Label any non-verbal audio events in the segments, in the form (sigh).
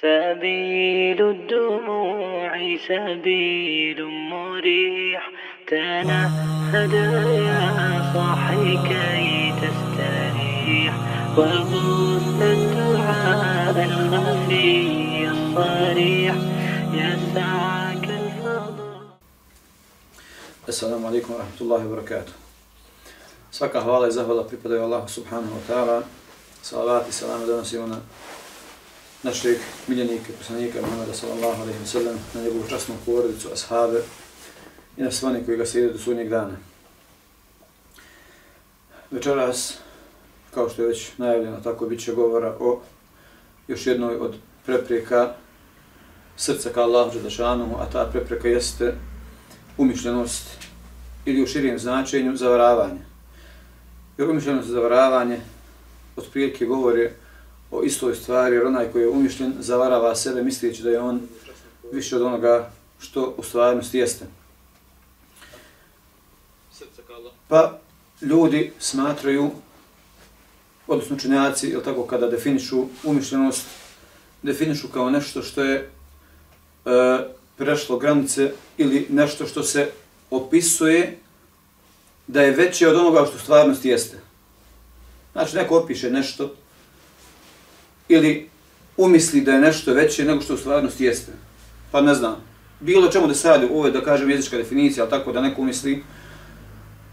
سبيل الدموع سبيل مريح. تنهد يا صاحي كي تستريح. وغص الدعاء الخفي الصريح. يسعك الفضل. السلام عليكم ورحمة الله وبركاته. Svaka hvala i zahvala pripadaju Allahu subhanahu wa ta'ala. Salavat i salam donosimo na našeg miljenika, poslanika Muhammeda sallallahu alaihi wa sallam, na njegovu časnu porodicu, ashabe i na svani koji ga slijede do sunnjeg dana. Večeras, kao što je već najavljeno, tako bit će govora o još jednoj od prepreka srca ka Allahu Đelešanu, a ta prepreka jeste umišljenost ili u širijem značenju zavaravanje. Jer umišljenost i zavaravanje otprilike govore o istoj stvari, jer onaj koji je umišljen zavarava sebe misleći da je on više od onoga što u stvarnosti jeste. Pa ljudi smatraju, odnosno činjaci, ili tako kada definišu umišljenost, definišu kao nešto što je e, prešlo granice ili nešto što se opisuje da je veće od onoga što u stvarnosti jeste. Znači, neko opiše nešto ili umisli da je nešto veće nego što u stvarnosti jeste. Pa ne znam, bilo čemu da se radi, ovo je da kažem jezička definicija, ali tako da neko umisli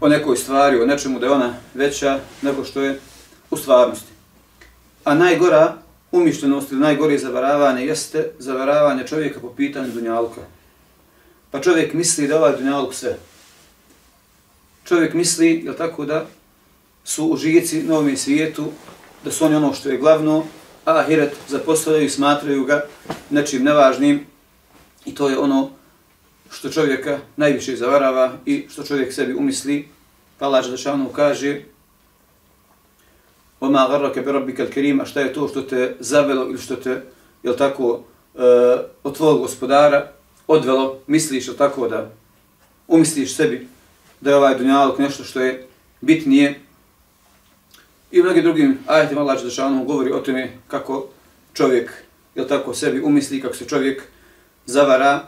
o nekoj stvari, o nečemu da je ona veća nego što je u stvarnosti. A najgora umišljenost ili najgore zavaravanje jeste zavaravanje čovjeka po pitanju dunjalka. Pa čovjek misli da ovaj dunjaluk sve. Čovjek misli, jel tako da, su užici na ovom svijetu, da su oni ono što je glavno, ahiret zapostavljaju i smatraju ga nečim nevažnim i to je ono što čovjeka najviše zavarava i što čovjek sebi umisli. Pa Allah Želešanu kaže Oma garrake bi rabbika al-kerim, šta je to što te zavelo ili što te, jel tako, uh, od tvojeg gospodara odvelo, misliš, jel tako, da umisliš sebi da je ovaj dunjalog nešto što je bitnije. I u mnogim drugim ajetima Allah Želešanu govori o tome kako čovjek, jel tako, sebi umisli, kako se čovjek zavara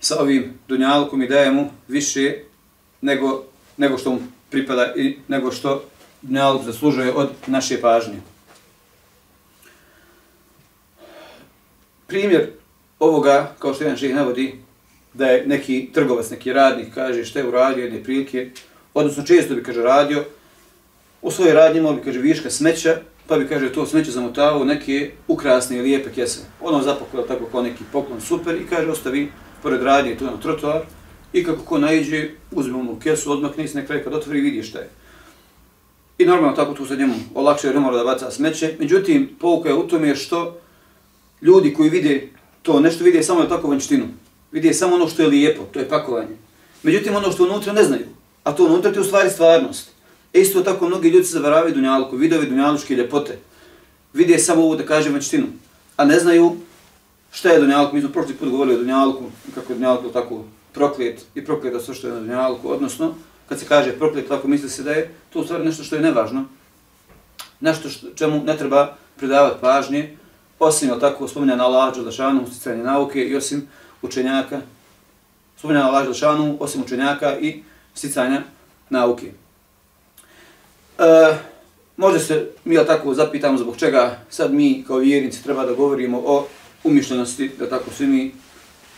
sa ovim dunjalkom i daje mu više nego, nego što mu pripada i nego što dunjalk zaslužuje od naše pažnje. Primjer ovoga, kao što jedan ših navodi, da je neki trgovac, neki radnik, kaže što je uradio jedne prilike, odnosno često bi, kaže, radio, u svojoj radnji imao bi, kaže, viška smeća, pa bi, kaže, to smeće zamotavao neke ukrasne i lijepe kese. Ono zapakuje tako kao neki poklon super i, kaže, ostavi pored radnje tu na trotoar i kako ko najđe, uzme mu kesu, odmakne se nekaj kad otvori i vidi šta je. I normalno tako tu se njemu olakše jer ne mora da baca smeće. Međutim, pouka je u tome što ljudi koji vide to, nešto vide samo tako vanštinu. Vide samo ono što je lijepo, to je pakovanje. Međutim, ono što unutra ne znaju. A to unutra je u stvari stvarnost. Isto tako mnogi ljudi se zavaravaju dunjalku, vidove dunjaluške ljepote. Vide samo ovo da kaže vančtinu. A ne znaju šta je dunjalku. Mi smo prošli put govorili o dunjalku, kako je dunjalku tako proklet i prokleta sve što je na dunjalku. Odnosno, kad se kaže proklet, tako misli se da je to u stvari nešto što je nevažno. Nešto što, čemu ne treba predavati pažnje, osim, tako, spominjana Allah Đelešanu, usticanje nauke i osim učenjaka, spominjana Allah Đelešanu, osim učenjaka i sticanja nauke. E, može se mi ja tako zapitamo zbog čega sad mi kao vjernici treba da govorimo o umišljenosti, da tako svi mi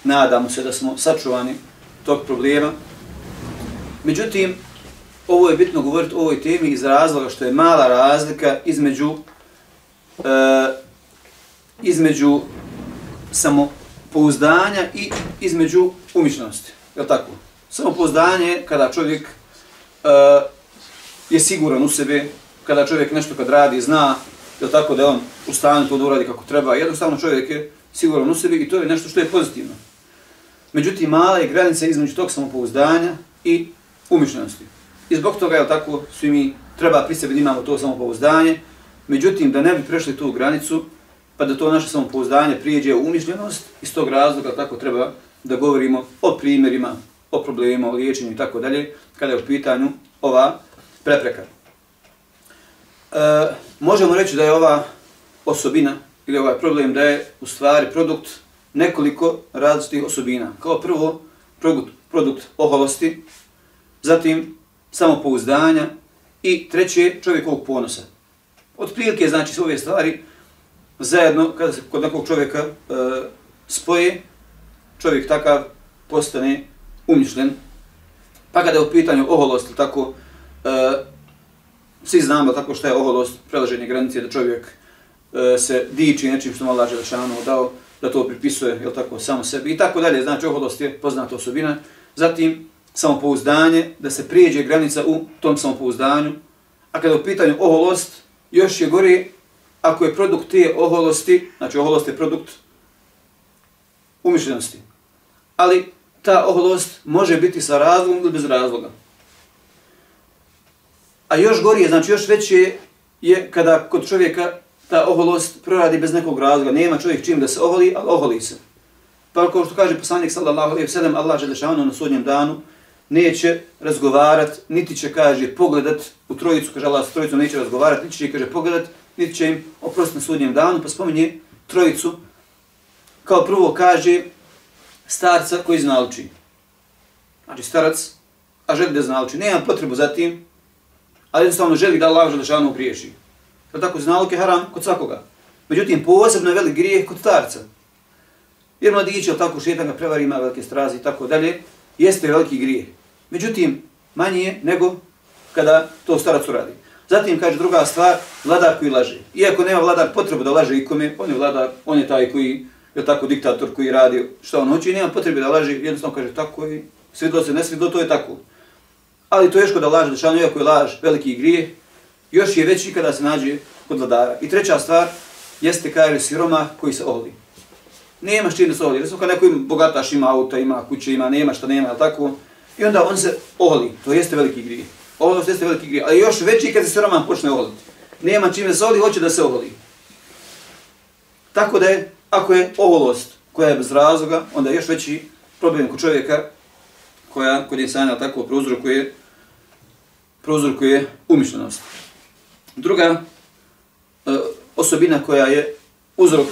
nadamo se da smo sačuvani tog problema. Međutim, ovo je bitno govoriti o ovoj temi iz razloga što je mala razlika između e, između samopouzdanja i između umišljenosti. Je tako? Samopouzdanje kada čovjek e, je siguran u sebe, kada čovjek nešto kad radi zna je tako da on u stanju to da uradi kako treba. Jednostavno čovjek je siguran u sebi i to je nešto što je pozitivno. Međutim, mala je granica između tog samopouzdanja i umišljenosti. I zbog toga, je tako, svi mi treba pri sebi da imamo to samopouzdanje, međutim, da ne bi prešli tu granicu, pa da to naše samopouzdanje prijeđe u umišljenost, iz tog razloga tako treba da govorimo o primjerima, o problemima, o liječenju i tako dalje, kada je u pitanju ova prepreka. E, možemo reći da je ova osobina, ili ovaj problem da je u stvari produkt nekoliko različitih osobina. Kao prvo, produkt, produkt oholosti, zatim samopouzdanja i treće, čovjekovog ponosa. Od prilike, znači, sve ove stvari zajedno, kada se kod nekog čovjeka e, spoje, čovjek takav postane umišljen. Pa kada je u pitanju oholost, tako, e, svi znamo tako što je oholost, prelaženje granice da čovjek e, se diči nečim što mu Allah Želešanu dao, da to pripisuje, jel tako, samo sebi i tako dalje. Znači, oholost je poznata osobina. Zatim, samopouzdanje, da se prijeđe granica u tom samopouzdanju. A kada je u pitanju oholost, još je gori ako je produkt te oholosti, znači oholost je produkt umišljenosti. Ali ta oholost može biti sa razlogom ili bez razloga. A još gorije, znači još veće je kada kod čovjeka ta oholost proradi bez nekog razloga. Nema čovjek čim da se oholi, ali oholi se. Pa kao što kaže poslanik sallallahu alejhi ve sellem Allah dželle šanu na sudnjem danu neće razgovarat, niti će kaže pogledat u trojicu, kaže Allah, s trojicom neće razgovarat, niti će kaže pogledat, niti će im oprostiti na sudnjem danu, pa spominje trojicu. Kao prvo kaže starca koji znalči. Znači starac, a želi da znalči. Nema potrebu za tim, ali jednostavno želi da Allah Želešanu griješi. To tako znalke haram kod svakoga. Međutim, posebno je velik grijeh kod starca. Jer mladić je tako šetan ga prevari, ima velike strazi i tako dalje, jeste veliki grijeh. Međutim, manje je nego kada to starac uradi. Zatim kaže druga stvar, vladar koji laže. Iako nema vladar potrebu da laže ikome, on je vladar, on je taj koji je tako diktator koji radi što on hoće i nema potrebe da laže, jednostavno kaže tako i svidlo se, ne svidlo, to je tako. Ali to je još da laže, dešano, iako je laž veliki grijeh, još je veći kada se nađe kod vladara. I treća stvar jeste kaže siroma koji se oholi. Nema čini da se oholi. Recimo kad neko ima bogataš, ima auto, ima kuće, ima, nema šta nema, tako. I onda on se oholi. To jeste veliki grijeh. Oholost jeste veliki grijeh. Ali još veći kad se siroman počne oholiti. Nema čime se oholi, hoće da se oholi. Tako da je Ako je oholost koja je bez razloga, onda je još veći problem kod čovjeka koja kod insana tako prouzrokuje prouzrokuje umišljenost. Druga e, osobina koja je uzrok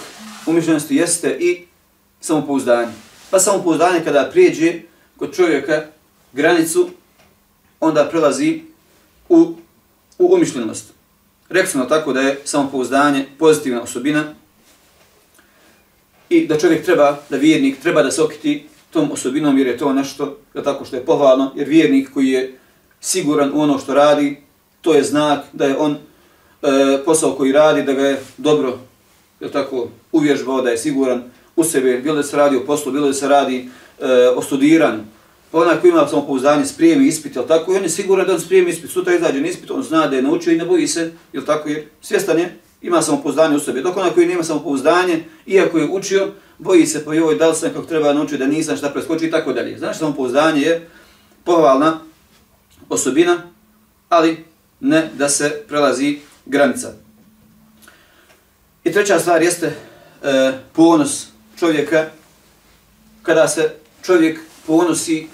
umišljenosti jeste i samopouzdanje. Pa samopouzdanje kada prijeđe kod čovjeka granicu, onda prelazi u, u umišljenost. Rekli tako da je samopouzdanje pozitivna osobina, i da čovjek treba, da vjernik treba da se okiti tom osobinom jer je to nešto da tako što je pohvalno, jer vjernik koji je siguran u ono što radi, to je znak da je on e, posao koji radi, da ga je dobro je tako, uvježbao, da je siguran u sebe, bilo da se radi o poslu, bilo da se radi e, o studiranju. Pa onaj koji ima samopouzdanje, sprijemi ispit, jel tako, i on je siguran da on sprijemi ispit, sutra izađe na ispit, on zna da je naučio i ne boji se, jel tako, jer svjestan je ima samopouzdanje u sebi. Dok onaj koji nema samopouzdanje, iako je učio, boji se po joj, da li sam kako treba naučio, da nisam šta preskoči i tako dalje. Znaš, samopouzdanje je pohvalna osobina, ali ne da se prelazi granica. I treća stvar jeste e, ponos čovjeka, kada se čovjek ponosi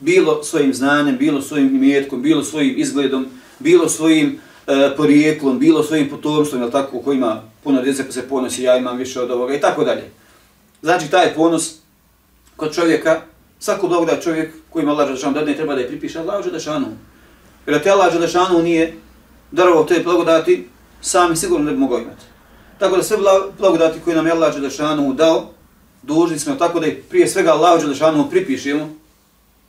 bilo svojim znanjem, bilo svojim imetkom, bilo svojim izgledom, bilo svojim e, porijeklom, bilo svojim potomstvom, jel tako, ko ima puno djece pa se ponosi, ja imam više od ovoga i tako dalje. Znači, taj ponos kod čovjeka, svako blagodat čovjek koji ima Allah Želešanu dadne, treba da je pripiše Allah Želešanu. Jer da te Allah Želešanu nije darovao te blagodati, sami sigurno ne bi mogao imati. Tako da sve blagodati koje nam je Allah Želešanu dao, dužni smo tako da je prije svega Allah Želešanu pripišemo,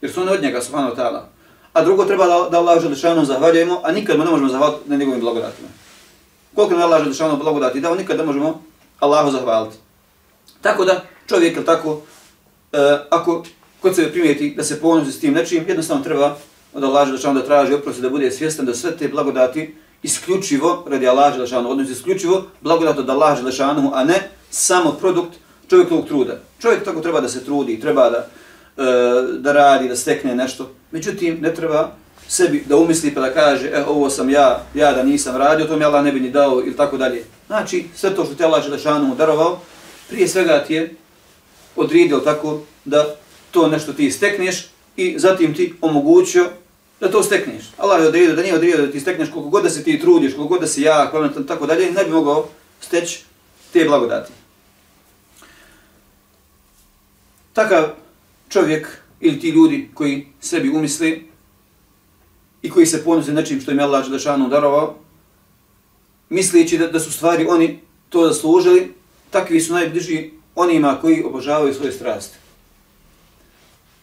jer su one od njega, subhanahu ta'ala a drugo treba da, da Allah Želešanu zahvaljujemo, a nikad mu ne možemo zahvaliti na njegovim blagodatima. Koliko nam Allah Želešanu blagodati dao, nikad ne možemo Allahu zahvaliti. Tako da čovjek, tako, e, ako kod sebe primijeti da se ponosi s tim nečim, jednostavno treba od Allaha Želešanu da traži oprosti, da bude svjestan da sve te blagodati isključivo, radi Allaha Želešanu, odnosno isključivo blagodat od Allaha Želešanu, a ne samo produkt čovjekovog truda. Čovjek tako treba da se trudi, treba da E, da radi, da stekne nešto. Međutim, ne treba sebi da umisli pa da kaže, e, ovo sam ja, ja da nisam radio, to mi Allah ne bi ni dao ili tako dalje. Znači, sve to što te Allah Želešanu darovao, prije svega ti je odridio tako da to nešto ti stekneš i zatim ti omogućio da to stekneš. Allah je odredio da nije odredio da ti stekneš koliko god da se ti trudiš, koliko god da si jak, pametan, tako dalje, ne bi mogao steći te blagodati. Takav čovjek ili ti ljudi koji sebi umisli i koji se ponose nečim što im je Allah Đelešanu darovao, misleći da, da su stvari oni to zaslužili, takvi su najbliži onima koji obožavaju svoje strasti.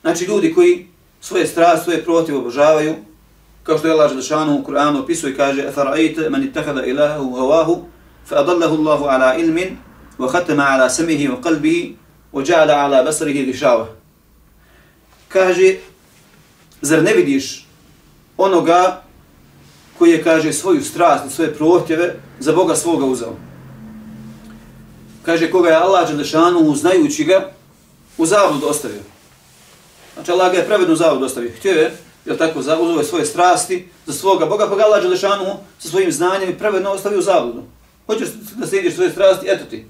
Znači ljudi koji svoje strasti, svoje protiv obožavaju, kao što je Allah Želešanu u Kur'anu opisuje i kaže أَفَرَأَيْتَ مَنِ اتَّخَذَ إِلَهُ هَوَاهُ فَأَضَلَّهُ اللَّهُ عَلَى عِلْمٍ وَخَتَمَ عَلَى سَمِهِ وَقَلْبِهِ وَجَعَلَ عَلَى بَصَرِهِ غِشَاوَ Kaže, zar ne vidiš onoga koji je, kaže, svoju strast i svoje protjeve za Boga svoga uzao? Kaže, koga je Allah Želešanu znajući ga u zavodu ostavio. Znači, Allah ga je pravedno zavod ostavio. Htio je jel tako, zauzeo svoje strasti za svoga Boga, pa ga Allah Đelešanu sa svojim znanjem i pravedno ostavio u zabludu. Hoćeš da slijediš svoje strasti, eto ti.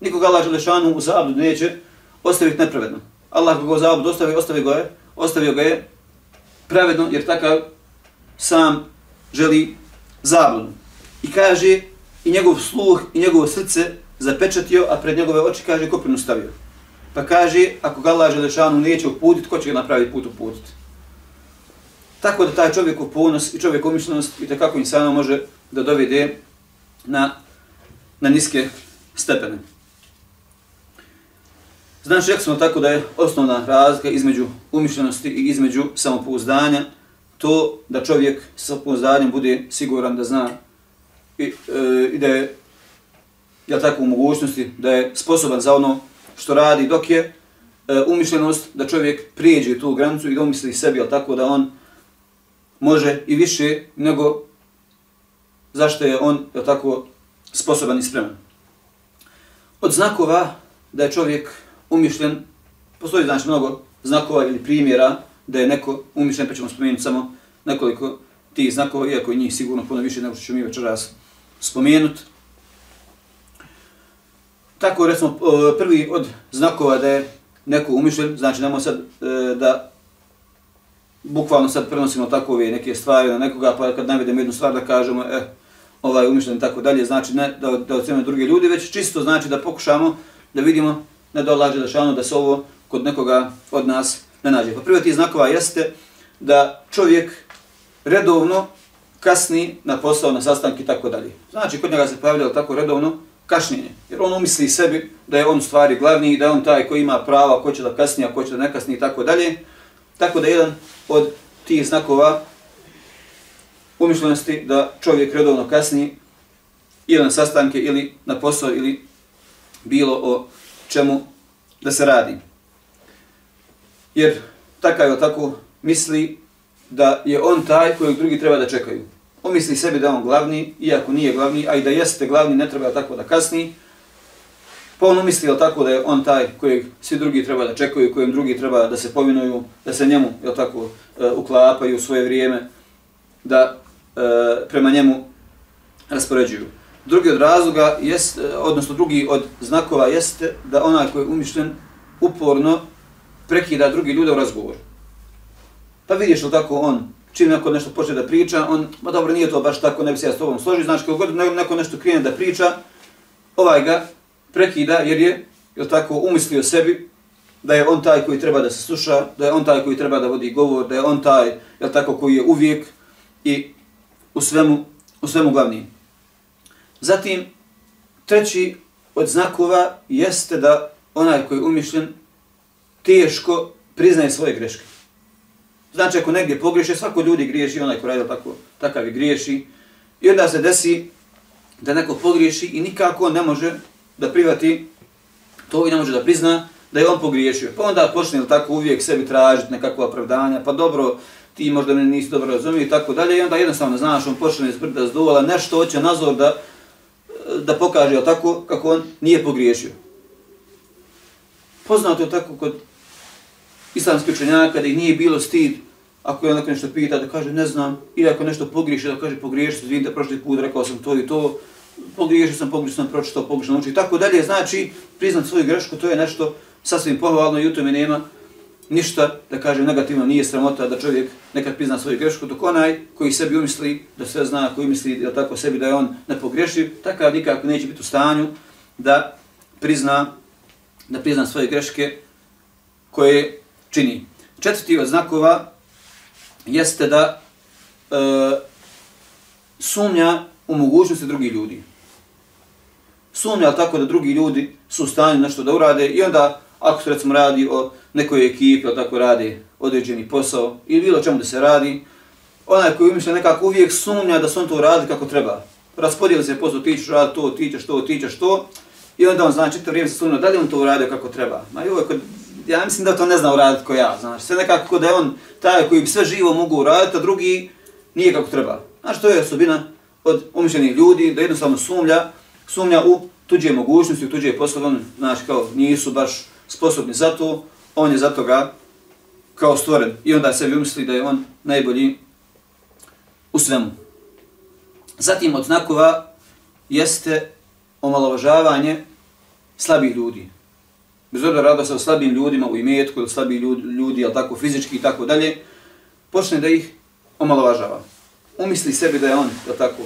Nikoga Allah Đelešanu u zabludu neće ostaviti nepravedno. Allah ga u zabludu ostavio, ostavio ga je, ostavio ga je pravedno, jer takav sam želi zabludu. I kaže, i njegov sluh i njegovo srce zapečatio, a pred njegove oči kaže, kopinu stavio. Pa kaže, ako ga Allah Želešanu neće uputiti, ko će ga napraviti put uputiti? Tako da taj čovjek u ponos i čovjek umišljenost i takako insano može da dovede na, na niske stepene. Znači, rekli smo tako da je osnovna razlika između umišljenosti i između samopouzdanja to da čovjek sa samopouzdanjem bude siguran da zna i, e, i da je ja tako u mogućnosti da je sposoban za ono što radi dok je e, umišljenost da čovjek prijeđe tu granicu i da umisli sebi, ali tako da on može i više nego zašto je on je tako sposoban i spreman. Od znakova da je čovjek umišljen, postoji znači mnogo znakova ili primjera da je neko umišljen, pa ćemo spomenuti samo nekoliko tih znakova, iako je njih sigurno puno više nego što ćemo mi večeras spomenuti. Tako recimo prvi od znakova da je neko umišljen, znači nemoj sad e, da bukvalno sad prenosimo takove neke stvari na nekoga, pa kad navedemo jednu stvar da kažemo, eh, ovaj umišljen i tako dalje, znači ne da, da ocenimo druge ljude, već čisto znači da pokušamo da vidimo, ne dolaže da šalno da se ovo kod nekoga od nas ne nađe. Pa prvi znakova jeste da čovjek redovno kasni na posao, na sastanki i tako dalje. Znači, kod njega se pojavljalo tako redovno kašnjenje. Jer on umisli sebi da je on stvari glavni i da je on taj koji ima prava, ko će da kasni, a ko će da ne kasni i tako dalje. Tako da jedan od tih znakova umišljenosti da čovjek redovno kasni ili na sastanke ili na posao ili bilo o čemu da se radi. Jer takav je tako misli da je on taj kojeg drugi treba da čekaju. On misli sebi da on glavni, iako nije glavni, a i da jeste glavni, ne treba tako da kasni, Pa on umisli tako da je on taj kojeg svi drugi treba da čekaju, kojem drugi treba da se povinuju, da se njemu jel tako, e, uklapaju u svoje vrijeme, da e, prema njemu raspoređuju. Drugi od razloga, jest, e, odnosno drugi od znakova jeste da onaj koji je umišljen uporno prekida drugi ljude u razgovoru. Pa vidiš li tako on, čim neko nešto počne da priča, on, ma dobro, nije to baš tako, ne bi se ja s tobom složio, znači kako god neko nešto krene da priča, ovaj ga prekida jer je, je tako, umislio sebi da je on taj koji treba da se sluša, da je on taj koji treba da vodi govor, da je on taj, je tako, koji je uvijek i u svemu, u svemu glavniji. Zatim, treći od znakova jeste da onaj koji je umišljen teško priznaje svoje greške. Znači, ako negdje pogriješi, svako ljudi griješi, onaj koji radi tako, takav i griješi. I onda se desi da neko pogriješi i nikako ne može da privati to i ne može da prizna da je on pogriješio. Pa onda počne tako uvijek sebi tražiti nekakva opravdanja, pa dobro, ti možda me nisi dobro razumio i tako dalje. I onda jednostavno, znaš, on počne iz brda zdovala, nešto hoće nazor da, da pokaže tako kako on nije pogriješio. Poznato je tako kod islamskih učenjaka da ih nije bilo stid ako je neko nešto pita da kaže ne znam, ili ako nešto pogriješi da kaže pogriješio, da prošli put rekao sam to i to, pogriješio sam, pogrešno sam pročitao, pogrešno naučio i tako dalje. Znači, priznat svoju grešku, to je nešto sasvim pohvalno i u tome nema ništa, da kažem, negativno, nije sramota da čovjek nekad prizna svoju grešku, dok onaj koji sebi umisli da sve zna, koji misli da tako sebi da je on ne pogrešiv, takav nikako neće biti u stanju da prizna, da prizna svoje greške koje čini. Četvrti od znakova jeste da e, sumnja u mogućnosti drugih ljudi. Sumnja tako da drugi ljudi su u stanju nešto da urade i onda ako se recimo radi o nekoj ekipi, ali tako radi određeni posao ili bilo čemu da se radi, onaj koji umišlja nekako uvijek sumnja da su on to radi kako treba. Raspodijeli se posao, ti ćeš raditi to, ti ćeš to, ti ćeš to, i onda on znači to vrijeme se sumnja da li on to uradio kako treba. Ma i ovo je kod, ja mislim da to ne zna uraditi ko ja, znači, sve nekako da je on taj koji bi sve živo mogu uraditi, a drugi nije kako treba. Znaš, to je osobina od umišljenih ljudi, da jednostavno sumnja, sumnja u tuđe mogućnosti, u tuđe poslove, znači kao nisu baš sposobni za to, on je za toga kao stvoren i onda sebi umisli da je on najbolji u svemu. Zatim od znakova jeste omalovažavanje slabih ljudi. Bez obzira rada se o slabim ljudima u imetku ili slabi ljudi, ljudi ali tako fizički i tako dalje, počne da ih omalovažava. Umisli sebi da je on, da tako,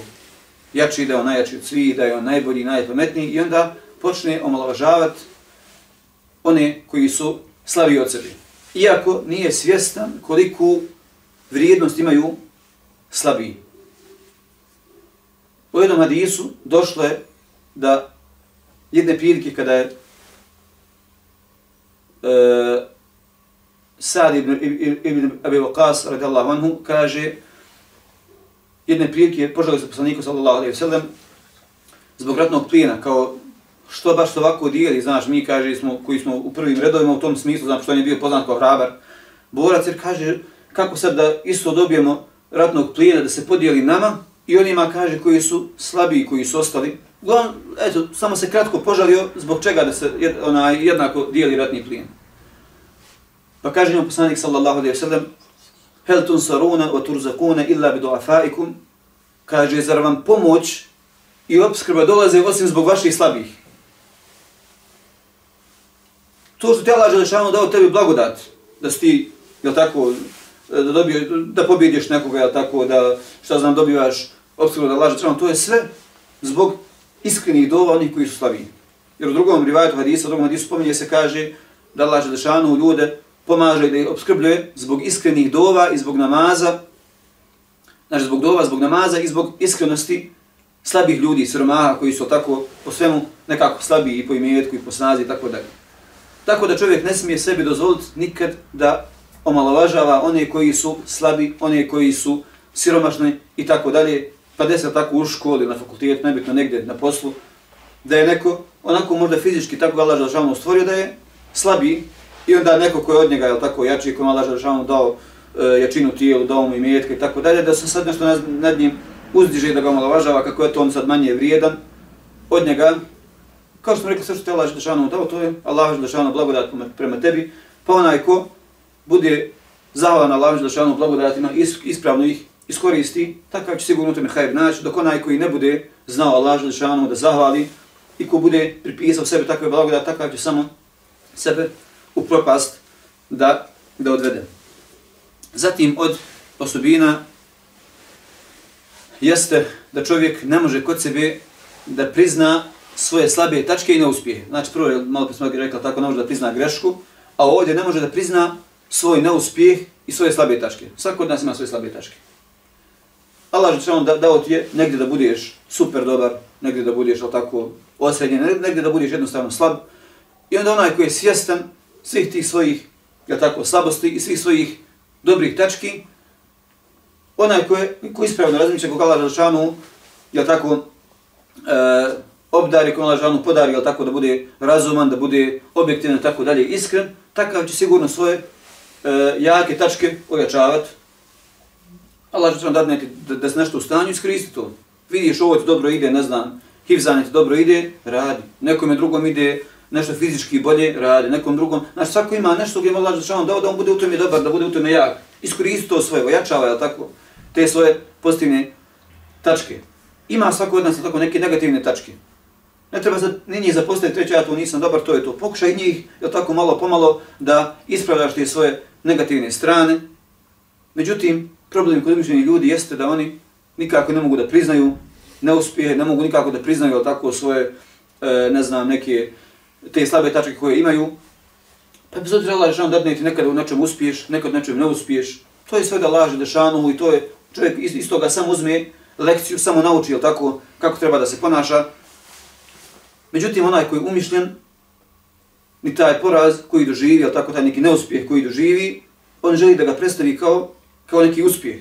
jači, da je on najjači od svih, da je on najbolji, najpametniji i onda počne omalovažavati one koji su slavi od sebe. Iako nije svjestan koliku vrijednost imaju slabi. U jednom hadisu došlo je da jedne prilike kada je uh, Sad ibn, ibn Abi Waqas radijallahu anhu kaže jedne prilike poželio se poslaniku sallallahu alejhi ve sellem zbog ratnog plijena kao što baš ovako dijeli, znaš, mi kaže smo koji smo u prvim redovima u tom smislu, znači što on je bio poznat kao hrabar borac, jer kaže kako sad da isto dobijemo ratnog plijena da se podijeli nama i onima kaže koji su slabiji, koji su ostali. Uglavnom, eto, samo se kratko požalio zbog čega da se jed, onaj, jednako dijeli ratni plijen. Pa kaže njom poslanik sallallahu alaihi wa sallam Hel tun saruna wa turzakuna illa bi duafaikum Kaže, zar vam pomoć i obskrba dolaze osim zbog vaših slabih? To što te Allah Želešanu dao tebi blagodat, da si ti, jel tako, da, dobio, da pobjediš nekoga, jel tako, da, šta znam, dobivaš obskrbu da Allah Želešanu, to je sve zbog iskrenih dova onih koji su slabiji. Jer u drugom rivajetu hadisa, u drugom hadisu spominje se kaže da Allah Želešanu ljude pomaže da ih obskrbljuje zbog iskrenih dova i zbog namaza, znači zbog dova, zbog namaza i zbog iskrenosti slabih ljudi, siromaha koji su tako po svemu nekako slabiji i po imetku i po snazi i tako dalje. Tako da čovjek ne smije sebi dozvoliti nikad da omalovažava one koji su slabi, one koji su siromašni i tako dalje, pa desa tako u školi, na fakultetu, nebitno negdje na poslu, da je neko onako možda fizički tako ga Allah Žalšanu stvorio da je slabiji i onda neko koji od njega je tako jači, koji Allah Žalšanu dao e, jačinu tijelu, dao mu imetke i tako dalje, da se sad nešto nad, nad njim uzdiže da ga omalovažava kako je to on sad manje vrijedan od njega, kao što smo rekli sve što te Allah Žalšanu dao, to je Allah Žalšanu blagodat prema tebi, pa onaj ko bude zahvalan Allah Žalšanu blagodatima, ispravno ih iskoristi, takav će sigurno tome hajr naći, dok onaj koji ne bude znao Allah Želešanu da zahvali i ko bude pripisao sebe takve blagodat, takav će samo sebe u propast da, da odvede. Zatim od osobina jeste da čovjek ne može kod sebe da prizna svoje slabe tačke i neuspjehe. Znači prvo je malo pre smo rekla tako ne može da prizna grešku, a ovdje ne može da prizna svoj neuspjeh i svoje slabe tačke. Svako od nas ima svoje slabe tačke. Allah će da, dao ti je negdje da budeš super dobar, negdje da budeš tako osrednjen, negdje da budeš jednostavno slab. I onda onaj koji je svjestan svih tih svojih ja tako, slabosti i svih svojih dobrih tački, onaj koji, koji ispravno razmišlja kako Allah Žešanu, ja tako, e, obdari kako Allah Želšanu podari, jel tako, da bude razuman, da bude objektivan, tako dalje, iskren, takav će sigurno svoje e, jake tačke ojačavati, Allah će vam dati neki, da, da se nešto u stanju iskoristi to. Vidiš ovo ti dobro ide, ne znam, hivzanje ti dobro ide, radi. Nekom je drugom ide nešto fizički bolje, radi. Nekom drugom, znaš, svako ima nešto gdje Allah će vam dao da on bude u tome dobar, da bude u tome jak. Iskoristi to svoje, ojačava, jel tako, te svoje pozitivne tačke. Ima svako od nas tako neke negativne tačke. Ne treba za, ni njih zapostaviti, reći ja to nisam dobar, to je to. Pokušaj njih, jel tako malo pomalo, da ispravljaš te svoje negativne strane. Međutim, problem kod mišljenih ljudi jeste da oni nikako ne mogu da priznaju neuspjehe, ne mogu nikako da priznaju tako svoje e, ne znam, neke te slabe tačke koje imaju, pa bez obzira Allah Žešanu dadne ti nekada u nečem uspiješ, nekad u nečem ne uspiješ, to je sve da laže Žešanu i to je, čovjek iz, iz toga sam uzme lekciju, samo nauči, jel tako, kako treba da se ponaša. Međutim, onaj koji je umišljen, ni taj poraz koji doživi, jel tako, taj neki neuspjeh koji doživi, on želi da ga predstavi kao, kao neki uspjeh.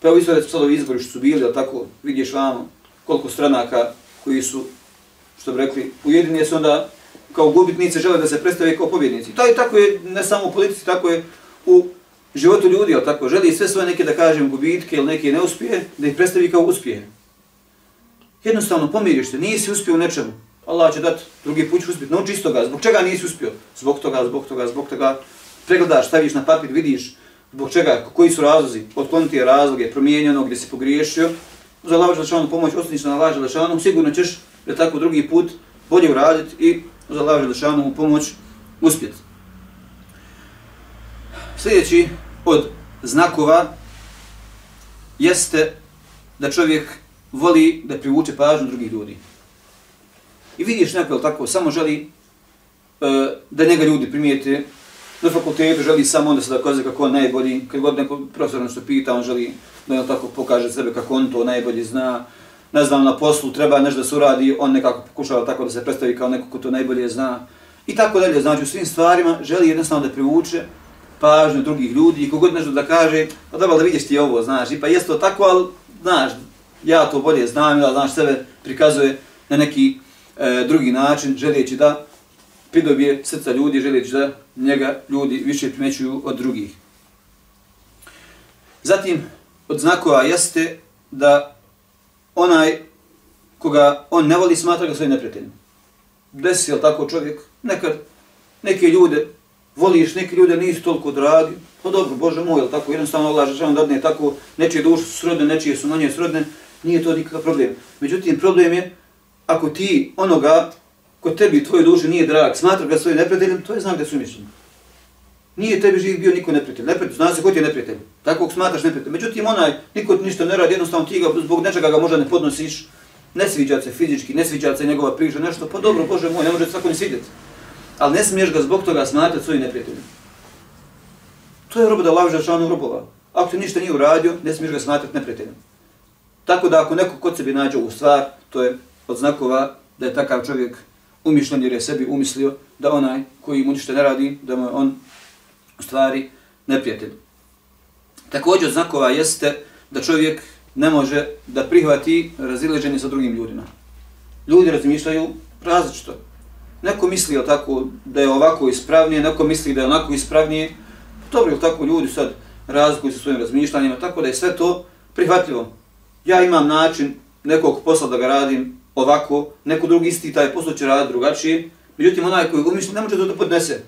Pa evo izvore sad ovi izbori što su bili, ali tako, vidiš vamo koliko stranaka koji su, što bi rekli, ujedinje su onda kao gubitnice žele da se predstave kao pobjednici. To je tako je, ne samo u politici, tako je u životu ljudi, ali tako, želi sve svoje neke, da kažem, gubitke ili neke neuspije, da ih predstavi kao uspjehe. Jednostavno pomiriš se, nisi uspio u nečemu, Allah će dati drugi put uspjeti, nauči iz toga, zbog čega nisi uspio? Zbog toga, zbog toga, zbog toga, pregledaš, staviš na papir, vidiš zbog čega, koji su razlozi, otkloniti je razloge, promijenjeno, gdje si pogriješio, za Allah Želešanu pomoć, ostaniš na Allah Želešanu, sigurno ćeš da tako drugi put bolje uraditi i za Allah Želešanu pomoć uspjeti. Sljedeći od znakova jeste da čovjek voli da privuče pažnju drugih ljudi. I vidiš neko, tako, samo želi e, da njega ljudi primijete na fakultetu, želi samo onda se da kaže kako on najbolji, kad god neko profesor nešto pita, on želi da on tako pokaže sebe kako on to najbolje zna. Ne znam, na poslu treba nešto da se uradi, on nekako pokušava tako da se predstavi kao neko ko to najbolje zna. I tako dalje, znači u svim stvarima želi jednostavno da privuče pažnju drugih ljudi i kogod nešto da kaže, pa dobro da vidiš ti ovo, znaš, i pa jest to tako, ali znaš, ja to bolje znam, ili znaš, sebe prikazuje na neki e, drugi način, želijeći da pridobije srca ljudi, želeći da njega ljudi više primećuju od drugih. Zatim, od znakova jeste da onaj koga on ne voli smatra ga svojim neprijateljima. Desi je tako čovjek, nekad neke ljude voliš, neke ljude nisu toliko dragi, pa dobro, Bože moj, je tako, jednostavno Allah žešan dadne tako, nečije duše su srodne, nečije su manje srodne, nije to nikakav problem. Međutim, problem je, ako ti onoga, ko tebi i tvojoj duši nije drag, smatra ga svojim neprijateljem, to je znak da su mišljeni. Nije tebi živ bio niko neprijatelj. Neprijatelj, zna se ko ti je neprijatelj. Tako smatraš neprijatelj. Međutim, onaj, niko ti ništa ne radi, jednostavno ti ga zbog nečega ga možda ne podnosiš, ne sviđa se fizički, ne sviđa se njegova priča, nešto, pa dobro, Bože moj, ne može svako ni svidjeti. Ali ne smiješ ga zbog toga smatrati svojim neprijateljem. To je roba da laviš šanu robova. Ako ti ništa nije uradio, ne smiješ ga smatrati neprijateljem. Tako da ako neko kod sebi nađe ovu stvar, to je od znakova da je takav čovjek umišljen jer je sebi umislio da onaj koji mu ništa ne radi, da mu je on u stvari neprijatelj. Također od znakova jeste da čovjek ne može da prihvati razileđenje sa drugim ljudima. Ljudi razmišljaju različito. Neko misli o tako da je ovako ispravnije, neko misli da je onako ispravnije. Dobro, tako ljudi sad razlikuju sa svojim razmišljanjima, tako da je sve to prihvatljivo. Ja imam način nekog posla da ga radim ovako, neko drugi isti taj posao će raditi drugačije, međutim onaj koji umišlja ne može to da podnese.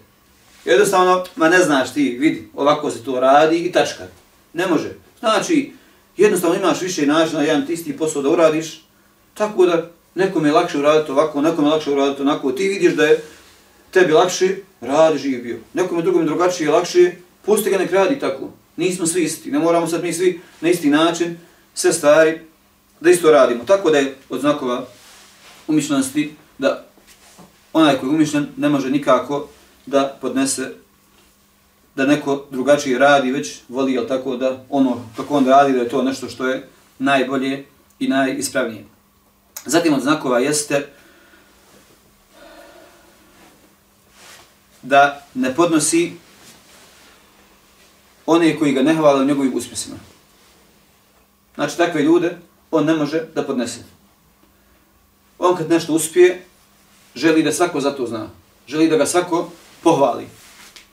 Jednostavno, ma ne znaš ti, vidi, ovako se to radi i tačka. Ne može. Znači, jednostavno imaš više načina jedan isti posao da uradiš, tako da nekom je lakše uraditi ovako, nekom je lakše uraditi onako, ti vidiš da je tebi lakše, radi živ bio. Nekom je drugom drugačije lakše, pusti ga nek radi tako. Nismo svi isti, ne moramo sad mi svi na isti način, sve stvari, da isto radimo. Tako da je od znakova umišljenosti da onaj koji je umišljen ne može nikako da podnese da neko drugačije radi, već voli jel tako da ono kako on radi da je to nešto što je najbolje i najispravnije. Zatim od znakova jeste da ne podnosi one koji ga ne hvale u njegovim uspjesima. Znači, takve ljude on ne može da podnese. On kad nešto uspije, želi da svako za to zna. Želi da ga svako pohvali.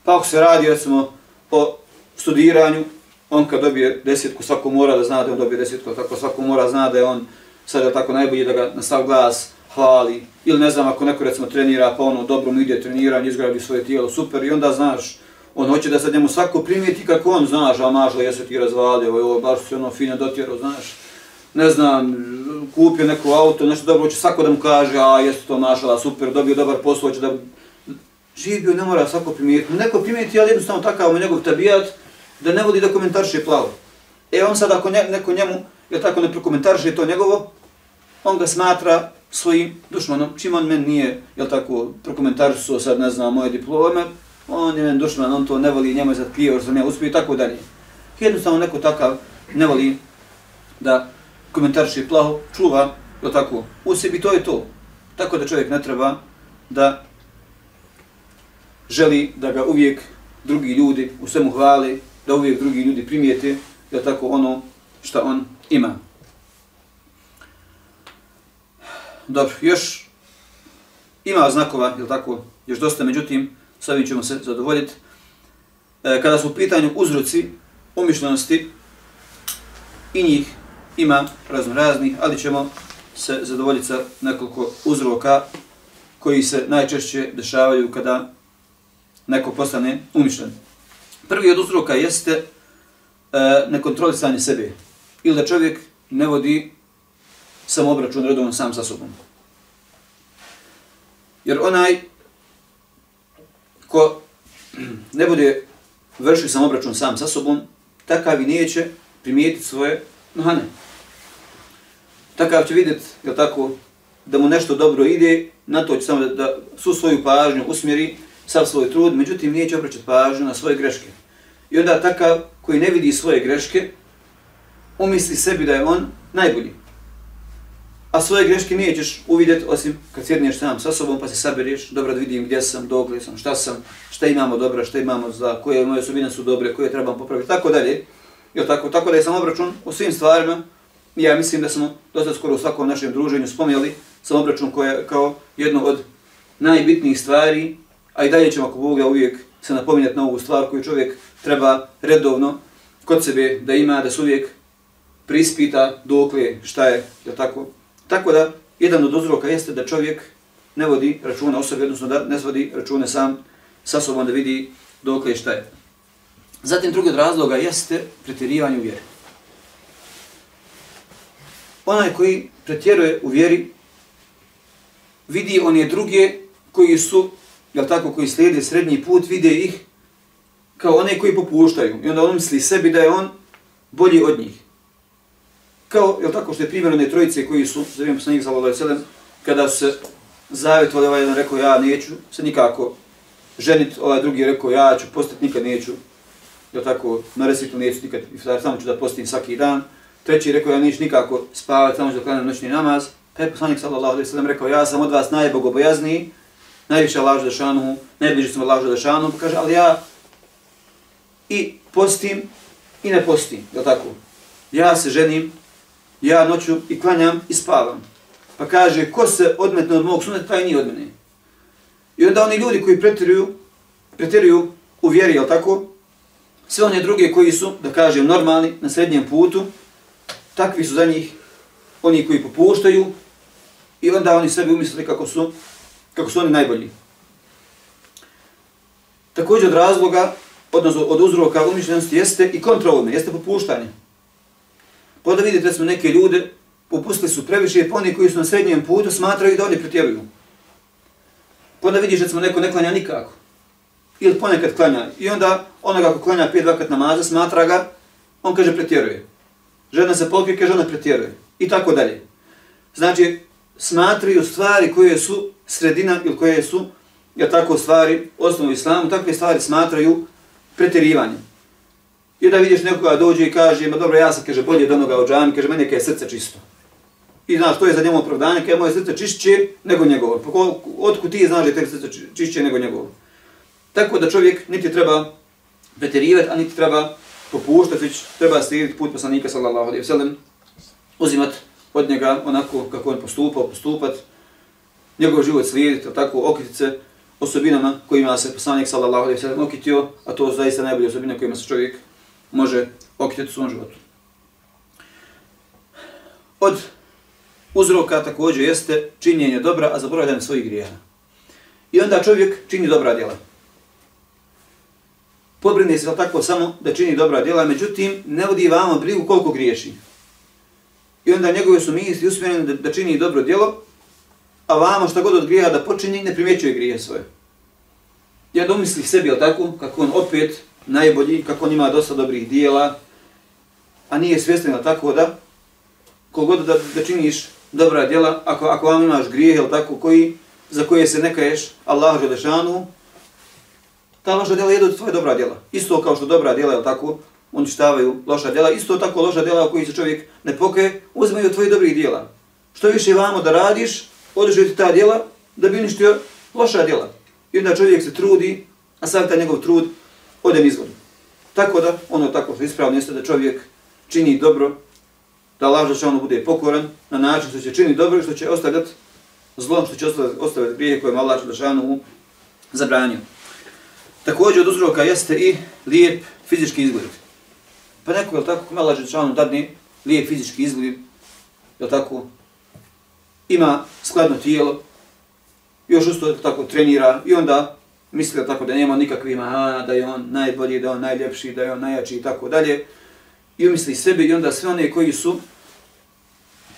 Pa ako se radi, recimo, o studiranju, on kad dobije desetku, svako mora da zna da on dobije desetku, tako svako mora zna da je on sad je tako najbolji da ga na sav glas hvali. Ili ne znam, ako neko recimo trenira, pa ono dobro mu ide treniranje, izgradi svoje tijelo, super, i onda znaš, on hoće da sad njemu svako primijeti kako on znaš, a mažo, jesu ti razvalio, ovo, baš se ono fino dotjero, znaš, ne znam, kupio neko auto, nešto dobro, će svako da mu kaže, a jesu to mažla, super, dobio dobar posao, će da Živi bio, ne mora svako primijetiti. Neko primijeti, ali jednostavno takav mu njegov tabijat, da ne vodi da komentarše plavo. E on sad, ako neko njemu, je tako ne prokomentarše to njegovo, on ga smatra svojim dušmanom, čim on meni nije, jel tako, prokomentarisuo sad, ne znam, moje diplome, on je meni dušman, on to ne voli, njemu je sad krivo, što sam ja uspio i tako dalje. Jednostavno neko takav ne voli da komentariše plaho, čuva, je tako, u sebi, to je to. Tako da čovjek ne treba da želi da ga uvijek drugi ljudi u svemu hvali, da uvijek drugi ljudi primijete, je tako, ono što on ima. Dobro, još ima znakova, je tako, još dosta, međutim, s ovim ćemo se zadovoljiti. E, kada su u pitanju uzroci umišljenosti, i njih ima razno raznih, ali ćemo se zadovoljiti sa nekoliko uzroka koji se najčešće dešavaju kada neko postane umišljen. Prvi od uzroka jeste e, nekontrolisanje sebe ili da čovjek ne vodi samobračun redovno sam sa sobom. Jer onaj ko ne bude vršio samobračun sam sa sobom, takav i neće primijetiti svoje nohane. Takav će vidjeti, je tako, da mu nešto dobro ide, na to će samo da, da su svoju pažnju usmjeri, sav svoj trud, međutim neće obraćati pažnju na svoje greške. I onda takav koji ne vidi svoje greške, umisli sebi da je on najbolji a svoje greške nećeš uvidjeti osim kad sjedneš sam sa sobom pa se sabereš, dobro da vidim gdje sam, dok sam, šta sam, šta imamo dobro, šta imamo za, koje moje osobine su dobre, koje trebam popraviti, tako dalje. Jel tako, tako da je sam obračun u svim stvarima, ja mislim da smo dosta skoro u svakom našem druženju spomjeli samobračun koje, kao jedno od najbitnijih stvari, a i dalje ćemo ako Boga uvijek se napominjati na ovu stvar koju čovjek treba redovno kod sebe da ima, da se uvijek prispita dokle šta je, je tako, Tako da, jedan od uzroka jeste da čovjek ne vodi računa o sebi, odnosno da ne svodi račune sam sa sobom da vidi dok je šta je. Zatim drugi od razloga jeste pretjerivanje u vjeri. Onaj koji pretjeruje u vjeri, vidi one druge koji su, jel tako, koji slijede srednji put, vide ih kao one koji popuštaju. I onda on misli sebi da je on bolji od njih kao, jel tako što je primjer one trojice koji su, za vrijeme poslanika sallallahu alejhi ve sellem, kada su se zavjetovali, ovaj jedan rekao ja neću se nikako ženiti, ovaj drugi rekao ja ću postati, nikad neću, jel tako, na resitu neću nikad, samo ću da postim svaki dan. Treći rekao ja niš nikako spavati, samo što da klanjam noćni namaz. Pa je poslanik sallallahu alaihi sallam rekao ja sam od vas najbogobojazniji, najviše lažu da šanu, najbliži sam od lažu da šanu, pa kaže, ali ja i postim i ne postim, je tako? Ja se ženim ja noću i klanjam i spavam. Pa kaže, ko se odmetne od mog suneta, taj nije od mene. I onda oni ljudi koji pretjeruju, pretjeruju u vjeri, je tako? Sve one druge koji su, da kažem, normalni na srednjem putu, takvi su za njih oni koji popuštaju i onda oni sebi umisle kako su, kako su oni najbolji. Također od razloga, odnosno od uzroka umišljenosti jeste i kontrolne, jeste popuštanje. Pa da vidite, smo neke ljude, popustili su previše, pa oni koji su na srednjem putu smatraju da oni pretjeruju. Pa da vidiš, smo neko ne klanja nikako. Ili ponekad klanja. I onda onoga ko klanja pet vakat namaza, smatra ga, on kaže pretjeruje. Žena se pokrije, kaže ona pretjeruje. I tako dalje. Znači, smatraju stvari koje su sredina ili koje su, ja tako stvari, osnovu islamu, takve stvari smatraju pretjerivanjem. I da vidiš nekoga dođe i kaže, ma dobro, ja sam, kaže, bolje od onoga u džami, kaže, meni je srce čisto. I znaš, to je za njemu opravdanje, kaže, moje srce čišće nego njegovo. Pa otkud ti znaš da je te srce čišće nego njegovo? Tako da čovjek niti treba preterivati, a niti treba popuštati, već treba slijediti put poslanika, sallallahu alaihi wa sallam, uzimat od njega onako kako on postupao, postupat, njegov život slijediti, tako okititi se osobinama kojima se poslanik, sallallahu alaihi wa sallam, okitio, a to zaista najbolje osobine kojima se čovjek može okititi u svom životu. Od uzroka također jeste činjenje dobra, a zaboravljanje svojih grijeha. I onda čovjek čini dobra djela. Pobrine se tako samo da čini dobra djela, međutim ne vodi vama brigu koliko griješi. I onda njegove su misli usmjerene da, da čini dobro djelo, a vama šta god od grijeha da počini, ne primjećuje grije svoje. Ja onda sebi, sebi, tako, kako on opet najbolji, kako on ima dosta dobrih dijela, a nije svjestan tako da kogod da, da činiš dobra djela, ako, ako vam imaš grijeh, ili tako, koji, za koje se ne kaješ Allah Želešanu, ta loša djela jedu tvoje dobra djela. Isto kao što dobra djela, jel tako, uništavaju loša djela, isto tako loša djela u koji se čovjek ne pokaje, uzmeju tvoje dobrih djela. Što više vamo da radiš, održaju ta djela, da bi uništio loša djela. I onda čovjek se trudi, a sam taj njegov trud ode izvodu. Tako da, ono tako što ispravno jeste da čovjek čini dobro, da laža što ono bude pokoran na način što će čini dobro i što će ostavljati zlom, što će ostavljati, ostavljati grije koje Allah Đelešanu zabranio. Također od uzroka jeste i lijep fizički izgled. Pa neko je tako, kome Allah Želešanu dadne lijep fizički izgled, je tako, ima skladno tijelo, još usto tako trenira i onda misli tako da nema nikakvih mahana, da je on najbolji, da je on najljepši, da je on najjači i tako dalje. I umisli sebe i onda sve one koji su,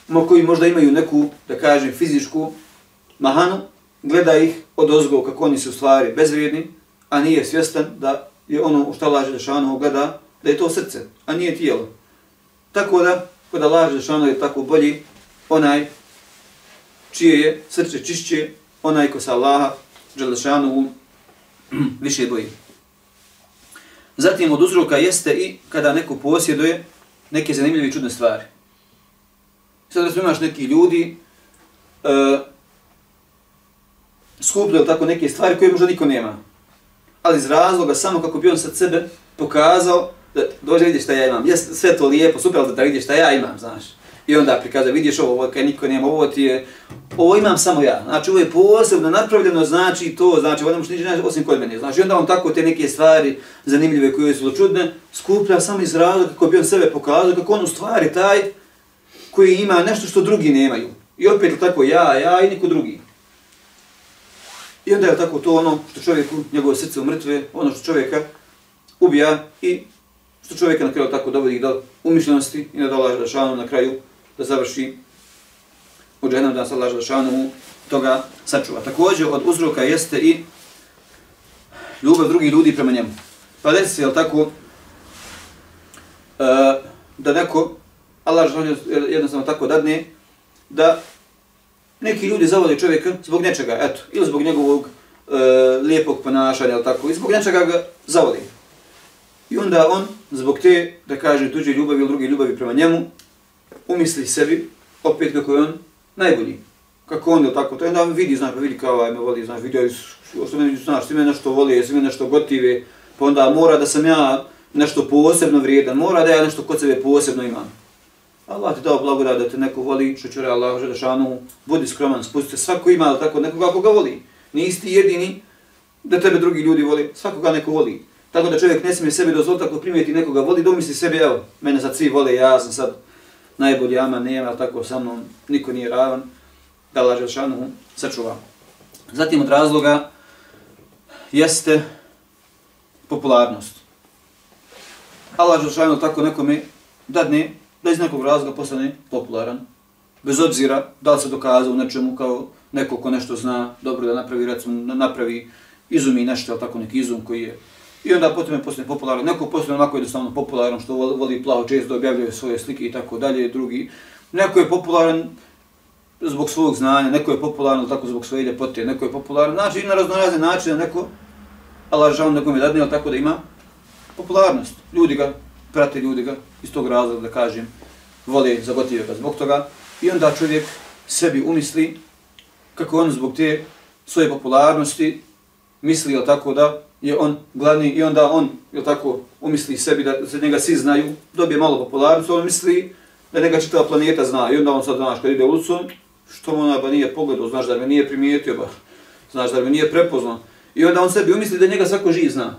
mo koji možda imaju neku, da kažem, fizičku mahanu, gleda ih od ozgo kako oni su u stvari bezvrijedni, a nije svjestan da je ono u šta laže Dešanu gleda, da je to srce, a nije tijelo. Tako da, kada laže Dešanu je tako bolji, onaj čije je srce čišće, onaj ko se Allaha, Đelešanu, (clears throat) više boji. Zatim od uzroka jeste i kada neko posjeduje neke zanimljive i čudne stvari. Sad da imaš neki ljudi, e, uh, skupljaju tako neke stvari koje možda niko nema. Ali iz razloga samo kako bi on sad sebe pokazao da dođe vidiš šta ja imam. Jes, sve to lijepo, super, ali da vidi šta ja imam, znaš. I onda prikazuje, vidiš ovo, ovo kaj niko nema, ovo ti je, ovo imam samo ja. Znači, ovo je posebno napravljeno, znači to, znači, ovo ne možeš naći osim kod mene. Znači, onda on tako te neke stvari zanimljive koje su čudne, skuplja samo iz razloga kako bi on sebe pokazao, kako on u stvari taj koji ima nešto što drugi nemaju. I opet tako ja, ja i niko drugi. I onda je tako to ono što čovjeku, njegovo srce umrtve, ono što čovjeka ubija i što čovjeka na kraju tako dovodi do umišljenosti i da dolaže da šanu na kraju da završi u džahnem, da se laže da toga sačuva. Također od uzroka jeste i ljubav drugih ljudi prema njemu. Pa desi se, jel tako, e, da neko, Allah žele jednostavno tako dadne, da neki ljudi zavode čovjeka zbog nečega, eto, ili zbog njegovog e, lijepog ponašanja, ili tako, i zbog nečega ga zavode. I onda on, zbog te, da kaže, tuđe ljubavi ili druge ljubavi prema njemu, umisli sebi, opet kako je on najbolji. Kako on je tako, to je onda vidi, znaš, pa vidi kao ovaj me voli, znaš, vidio što me, znaš, ti me nešto voli, svi me nešto gotive, pa onda mora da sam ja nešto posebno vrijedan, mora da ja nešto kod sebe posebno imam. Allah ti dao blagodat da te neko voli, što će Allah, Želešanu, budi skroman, spustite, svako ima tako nekoga koga voli. Nisi ti jedini da tebe drugi ljudi voli, svakoga neko voli. Tako da čovjek ne smije sebi dozvoliti ako primijeti nekoga voli, domisli sebi, evo, mene sad svi vole, ja sam sad najbolji ama, nema, tako sa mnom, niko nije ravan, da laže Želešanu sačuva. Zatim od razloga jeste popularnost. Allah Želešanu tako nekome dadne da iz nekog razloga postane popularan. Bez obzira da li se dokazao nečemu kao neko ko nešto zna, dobro da napravi, recimo, napravi izumi nešto, tako neki izum koji je I onda potom je postane popularan. Neko postane onako jednostavno popularan što voli plaho često objavljuje svoje slike i tako dalje. Drugi. Neko je popularan zbog svog znanja, neko je popularan tako zbog svoje ljepote, neko je popularan. Znači i na raznorazne načine neko, Allah žal nekom je dadne, tako da ima popularnost. Ljudi ga prate, ljudi ga iz tog razloga da kažem vole, zagotive ga zbog toga. I onda čovjek sebi umisli kako on zbog te svoje popularnosti misli tako da je on glavni i onda on, je tako, umisli sebi da se njega svi znaju, dobije malo popularnosti, on misli da njega čitava planeta zna i onda on sad, znaš, kad ide ulicom, što mu ona ba nije pogledao, znaš da me nije primijetio, ba, znaš da me nije prepoznao. I onda on sebi umisli da njega svako živ zna.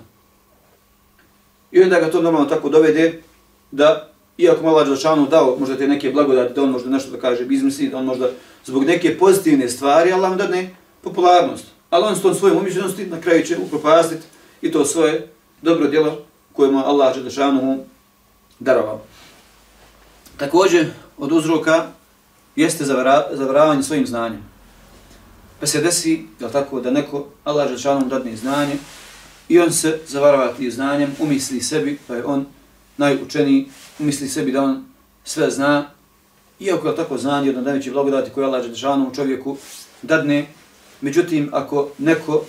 I onda ga to normalno tako dovede da, iako malo Đelšanu dao možda te neke blagodati, da on možda nešto da kaže, izmisli, da on možda zbog neke pozitivne stvari, Allah mu dadne popularnost. Ali on s tom svojom umišljenosti na kraju će upropastiti i to svoje dobro djelo koje mu Allah Đelešanu darovao. Također od uzroka jeste zavaravanje svojim znanjem. Pa se desi, jel tako, da neko Allah Đelšanu dadne znanje i on se zavarava tim znanjem, umisli sebi, pa je on najučeniji, umisli sebi da on sve zna. Iako je tako znanje od najveće blagodati koje Allah Đelešanu čovjeku dadne, međutim, ako neko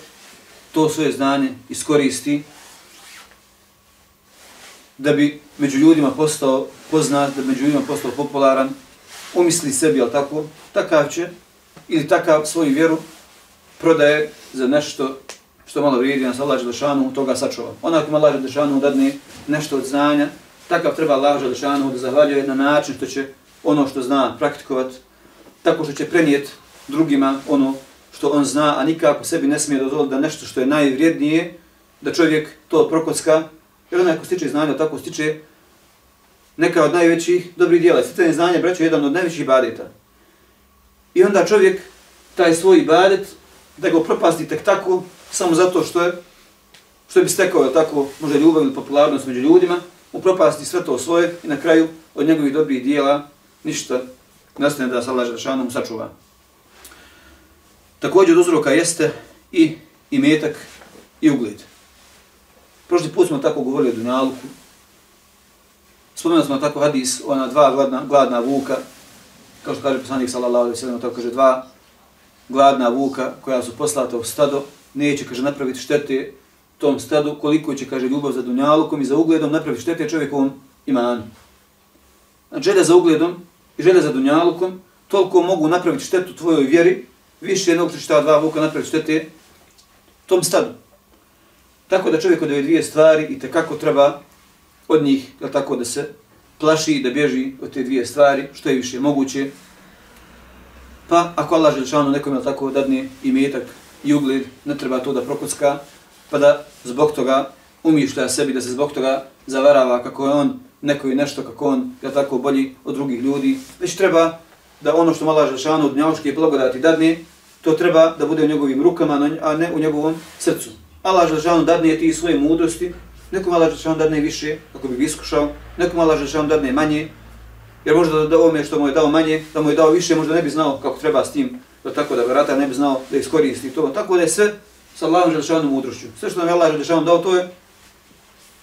to svoje znanje iskoristi, da bi među ljudima postao poznat, da bi među ljudima postao popularan, umisli sebi, ali tako, takav će, ili takav svoju vjeru prodaje za nešto što malo vrijedi nas Allah Želešanu, toga sačuva. Onako ima Allah Želešanu dadne nešto od znanja, takav treba Allah Želešanu da zahvaljuje na način što će ono što zna praktikovat, tako što će prenijeti drugima ono što on zna, a nikako sebi ne smije dozvoliti da nešto što je najvrijednije, da čovjek to prokocka, jer onaj ko stiče znanja, tako stiče neka od najvećih dobrih dijela. Sticanje znanja, braćo, je jedan od najvećih badeta. I onda čovjek taj svoj badet, da ga propasti tek tako, samo zato što je, što bi stekao, tako, možda ljubav ili popularnost među ljudima, upropasti sve to svoje i na kraju od njegovih dobrih dijela ništa nastane da se Allah Želešanom sačuva. Također od uzroka jeste i imetak i ugled. Prošli put smo tako govorili o Dunjaluku. Spomenuli smo tako hadis, ona dva gladna, gladna vuka, kao što kaže poslanik sallallahu alaihi sallam, tako kaže dva gladna vuka koja su poslata u stado, neće, kaže, napraviti štete tom stadu, koliko će, kaže, ljubav za Dunjalukom i za ugledom napraviti štete čovjekovom imanu. Znači, želja za ugledom i želja za Dunjalukom, toliko mogu napraviti štetu tvojoj vjeri, više jednog trišta dva vuka napraviti štete tom stadu. Tako da čovjek od ove dvije stvari i kako treba od njih, je tako da se plaši da bježi od te dvije stvari, što je više moguće. Pa ako Allah želčano nekom je tako dadne i i ugled, ne treba to da prokocka, pa da zbog toga umišlja sebi da se zbog toga zavarava kako je on neko i nešto kako on je tako bolji od drugih ljudi, već treba da ono što mala želčano od njavoške blagodati dadne, to treba da bude u njegovim rukama, a ne u njegovom srcu. Allah Želešanu dadne ti svoje mudrosti, nekom Allah Želešanu dadne više, kako bi iskušao, nekom Allah Želešanu dadne manje, jer možda da, da ovome što mu je dao manje, da mu je dao više, možda ne bi znao kako treba s tim, da tako da vrata ne bi znao da iskoristi to. Tako da je sve sa Allahom Želešanu mudrošću. Sve što nam je Allah Želešanu dao, to je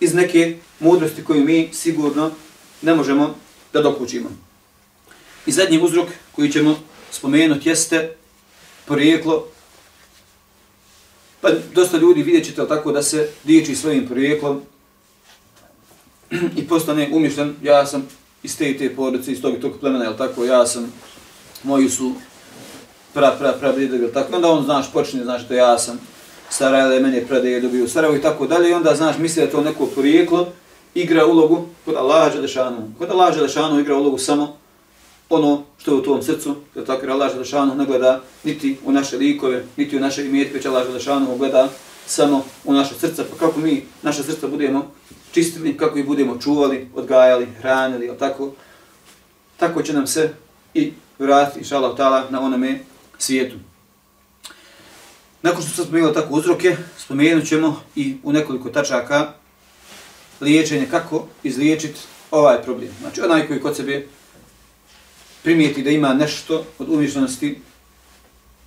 iz neke mudrosti koju mi sigurno ne možemo da dokućimo. I zadnji uzrok koji ćemo spomenuti jeste porijeklo Pa dosta ljudi vidjet ćete tako da se diječi svojim porijeklom i postane umješten, ja sam iz te i te porodice, iz tog i tog plemena, jel tako, ja sam, moji su pra, pra, pra, pra, jel tako, onda on, znaš, počne, znaš, to ja sam, Sarajele, meni predaje dobio Sarajevo i tako dalje, i onda, znaš, misli da to neko porijeklo igra ulogu kod Allaha Đelešanu. Kod Allaha Đelešanu igra ulogu samo ono što je u tvom srcu, jer tako? Jer Allah Želešanu ne gleda niti u naše likove, niti u naše imetke, već Allah Želešanu gleda samo u naše srca, pa kako mi naše srca budemo čistili, kako ih budemo čuvali, odgajali, hranili, tako, tako će nam se i vratiti, inša Allah, na onome svijetu. Nakon što sam spomenuo tako uzroke, spomenut ćemo i u nekoliko tačaka liječenje, kako izliječiti ovaj problem. Znači, onaj koji kod sebe primijeti da ima nešto od umišljenosti,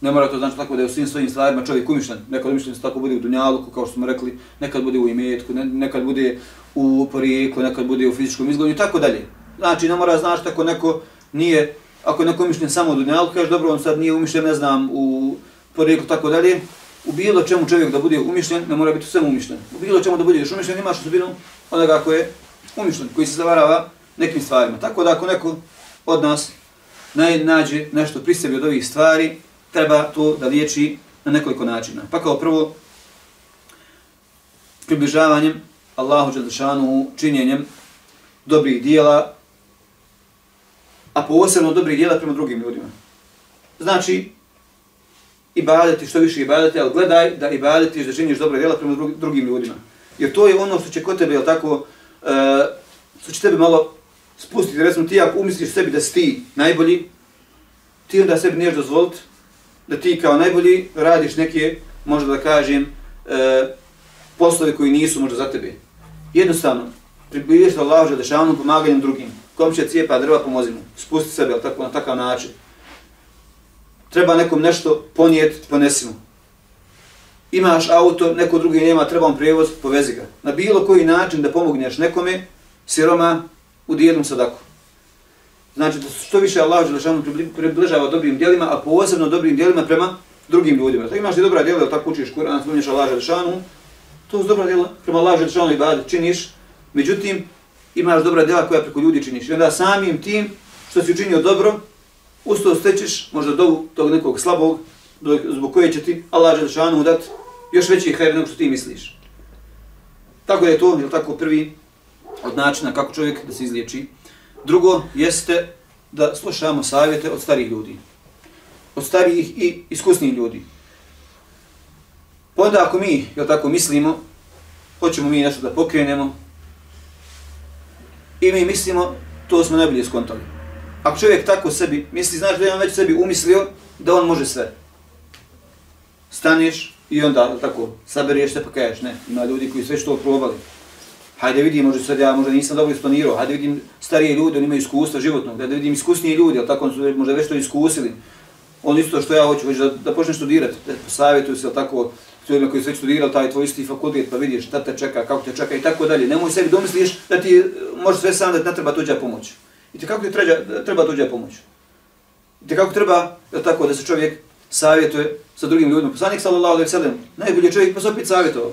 ne mora to znači tako da je u svim svojim stvarima čovjek umišljen. Nekad umišljenost tako bude u dunjaluku, kao što smo rekli, nekad bude u imetku, nekad bude u porijeklu, nekad bude u fizičkom izgledu i tako dalje. Znači, ne mora znači tako neko nije, ako je neko umišljen samo u dunjalku, kaže dobro, on sad nije umišljen, ne znam, u porijeklu, tako dalje. U bilo čemu čovjek da bude umišljen, ne mora biti samo umišljen. U bilo čemu da bude još umišljen, imaš osobinu onoga ko je umišljen, koji se zavarava nekim stvarima. Tako da ako neko od nas nađe nešto pri sebi od ovih stvari, treba to da liječi na nekoliko načina. Pa kao prvo, približavanjem Allahu Đelešanu činjenjem dobrih dijela, a posebno dobrih djela prema drugim ljudima. Znači, ibadeti, što više ibadeti, ali gledaj da ibadetiš da činiš dobre djela prema drugim ljudima. Jer to je ono što će kod tebe, jel tako, uh, što će tebe malo spustiti, recimo ti ako umisliš sebi da si ti najbolji, ti onda sebi niješ dozvoliti da ti kao najbolji radiš neke, možda da kažem, e, poslove koji nisu možda za tebe. Jednostavno, približiš Allah že dešavnom pomaganjem drugim. Kom će cijepa drva, pomozi mu. Spusti sebe, tako, na takav način. Treba nekom nešto ponijeti, ponesi mu. Imaš auto, neko drugi nema, treba vam prijevoz, povezi ga. Na bilo koji način da pomogneš nekome, siroma, u dijednom sadaku. znači da što više Allah Đelešanu približava dobrim djelima, a posebno dobrim djelima prema drugim ljudima. Tako imaš ti dobra djela, tako učiš Kur'an, spominješ Allah Đelešanu, to su dobra djela prema Allah Đelešanu i bad činiš, međutim, imaš dobra djela koja preko ljudi činiš. I onda samim tim što si učinio dobro, usto stećeš možda do tog nekog slabog, zbog koje će ti Allah Đelešanu dat još veći hajr nego što ti misliš. Tako da je to, je tako, prvi od načina kako čovjek da se izliječi. Drugo jeste da slušamo savjete od starih ljudi. Od starijih i iskusnih ljudi. Pa onda ako mi, jel tako, mislimo, hoćemo mi nešto da pokrenemo, i mi mislimo, to smo najbolje skontali. Ako čovjek tako sebi misli, znaš da je on već sebi umislio da on može sve. Staneš i onda tako sabereš se pa kažeš, ne, ima ljudi koji sve što probali hajde vidim, možda sad ja možda nisam dobro isplanirao, hajde vidim starije ljude, oni imaju iskustva životnog, da vidim iskusnije ljudi, ali tako su možda već to iskusili. On isto što ja hoću, hoću da, da počnem studirati, da e, savjetuju se, tako, ljudima koji su već studirali taj tvoj isti fakultet, pa vidiš šta te čeka, kako te čeka i tako dalje. Nemoj sebi domisliš da ti može sve sam da ne treba tuđa pomoć. I te kako ti treba, treba tuđa pomoć. I te kako treba, je tako, da se čovjek savjetuje sa drugim ljudima. Poslanik sallallahu alejhi ve sellem, najbolji čovjek pa se opet savjetovao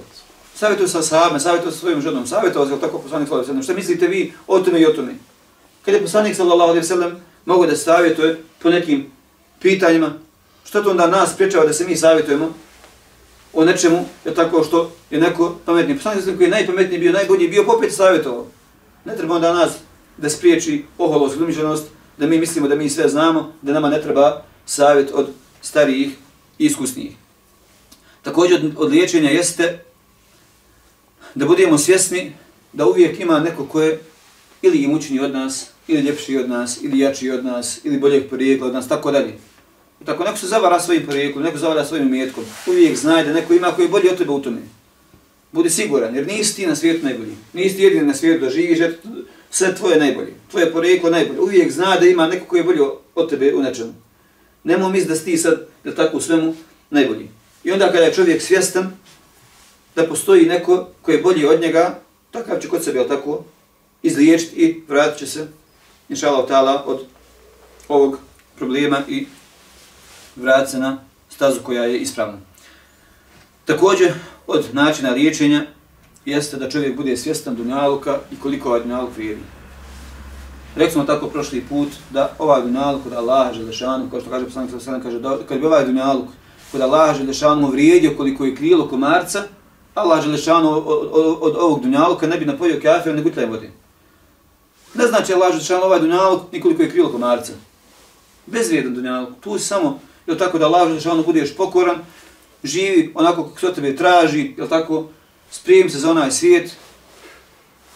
savjetuje sa sahabima, savjetuje sa svojim ženom, savjetuje se tako poslanik sallallahu alejhi ve sellem. Šta mislite vi o tome i o tome? Kad je poslanik sallallahu alejhi ve sellem mogao da savjetuje po nekim pitanjima, što to onda nas priječava da se mi savjetujemo o nečemu, je tako što je neko pametni. Poslanik pa koji je najpametniji bio, najbolji bio, popet savjetovao. Ne treba onda nas da spriječi oholost, glumiženost, da mi mislimo da mi sve znamo, da nama ne treba savjet od starijih i iskusnijih. Također od, od liječenja jeste da budemo svjesni da uvijek ima neko ko je ili imućniji od nas, ili ljepši od nas, ili jači od nas, ili boljeg porijekla od nas, tako dalje. I tako neko se zavara svojim porijeklom, neko zavara svojim mjetkom, uvijek znaj da neko ima koji je bolji od tebe u tome. Budi siguran, jer nisi ti na svijetu najbolji. Nisi ti jedini na svijetu da živiš, jer sve tvoje najbolje. Tvoje porijeklo najbolje. Uvijek zna da ima neko koji je bolji od tebe u nečemu. Nemo misli da si ti sad, da tako u svemu, najbolji. I onda kada je čovjek svjestan da postoji neko koji je bolji od njega, takav će kod sebe, tako, izliječiti i vratit će se, inšalav tala, od ovog problema i vrati se na stazu koja je ispravna. Također, od načina liječenja jeste da čovjek bude svjestan dunjaluka i koliko ovaj dunjaluk vrijedi. Rekli smo tako prošli put da ovaj dunjaluk kod Allaha Želešanu, kao što kaže poslanik Sala kaže da kad bi ovaj dunjaluk kod Allaha Želešanu vrijedio koliko je krilo komarca, Allah Želešanu od, od, od ovog dunjaluka ne bi napojio kafir, ne gutlje vode. Ne znači Allah Želešanu ovaj dunjaluk nikoliko je krilo komarca. Bezvrijedan dunjaluk. Tu samo, je tako da Allah Želešanu budeš pokoran, živi onako kako se tebe traži, je tako, sprijem se za onaj svijet,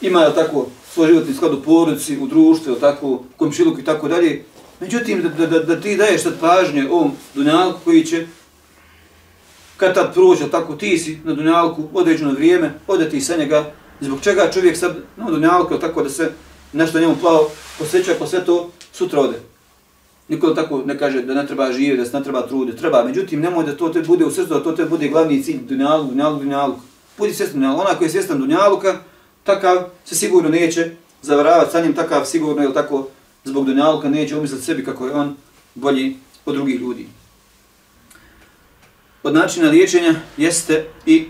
ima, je tako, svoj životni sklad u porodici, u društvu, je tako, komšiluku i tako dalje. Međutim, da, da, da, da ti daješ sad pažnje ovom dunjalku koji će kad tad prođe, tako ti si na dunjalku određeno vrijeme, ode ti sa njega, zbog čega čovjek sad na dunjalku, tako da se nešto njemu plavo posjeća, pa sve to sutra ode. Niko tako ne kaže da ne treba živjeti, da se ne treba truditi, treba. Međutim, nemoj da to te bude u srcu, da to te bude glavni cilj dunjalku, dunjalku, dunjalku. Budi svjestan dunjalku. Ona koji je svjestan dunjaluka, takav se sigurno neće zavaravati sa njim, takav sigurno, ili tako, zbog dunjaluka neće umisliti sebi kako je on bolji od drugih ljudi od načina liječenja jeste i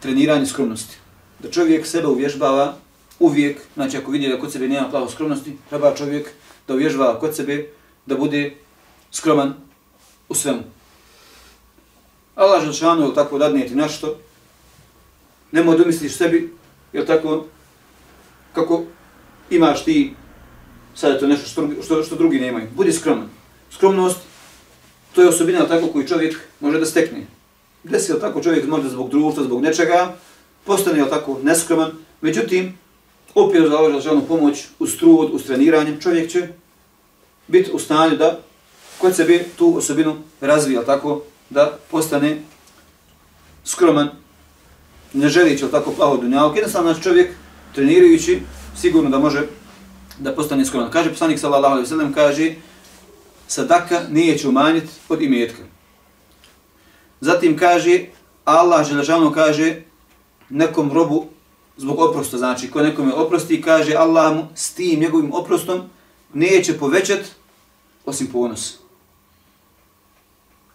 treniranje skromnosti. Da čovjek sebe uvježbava uvijek, znači ako vidi da kod sebe nema plavo skromnosti, treba čovjek da uvježbava kod sebe da bude skroman u svemu. Allah Želšanu je tako dadne ti nešto, nemoj da misliš sebi, je tako, kako imaš ti sada to nešto što, što, što drugi nemaju. Budi skroman. Skromnost, to je osobina tako koju čovjek može da stekne desi li tako čovjek možda zbog društva, zbog nečega, postane li tako neskroman, međutim, opet za Allah Želšanu pomoć, uz trud, uz treniranje, čovjek će biti u stanju da kod sebe tu osobinu razvija tako da postane skroman, ne želići tako plavo dunjavog. Jednostavno naš čovjek, trenirajući, sigurno da može da postane skroman. Kaže poslanik sallallahu alaihi sallam, kaže, sadaka nije će umanjiti od imetka. Zatim kaže, Allah želežavno kaže nekom robu zbog oprosta, znači ko nekom je oprosti, kaže Allah mu s tim njegovim oprostom neće povećati osim ponosa.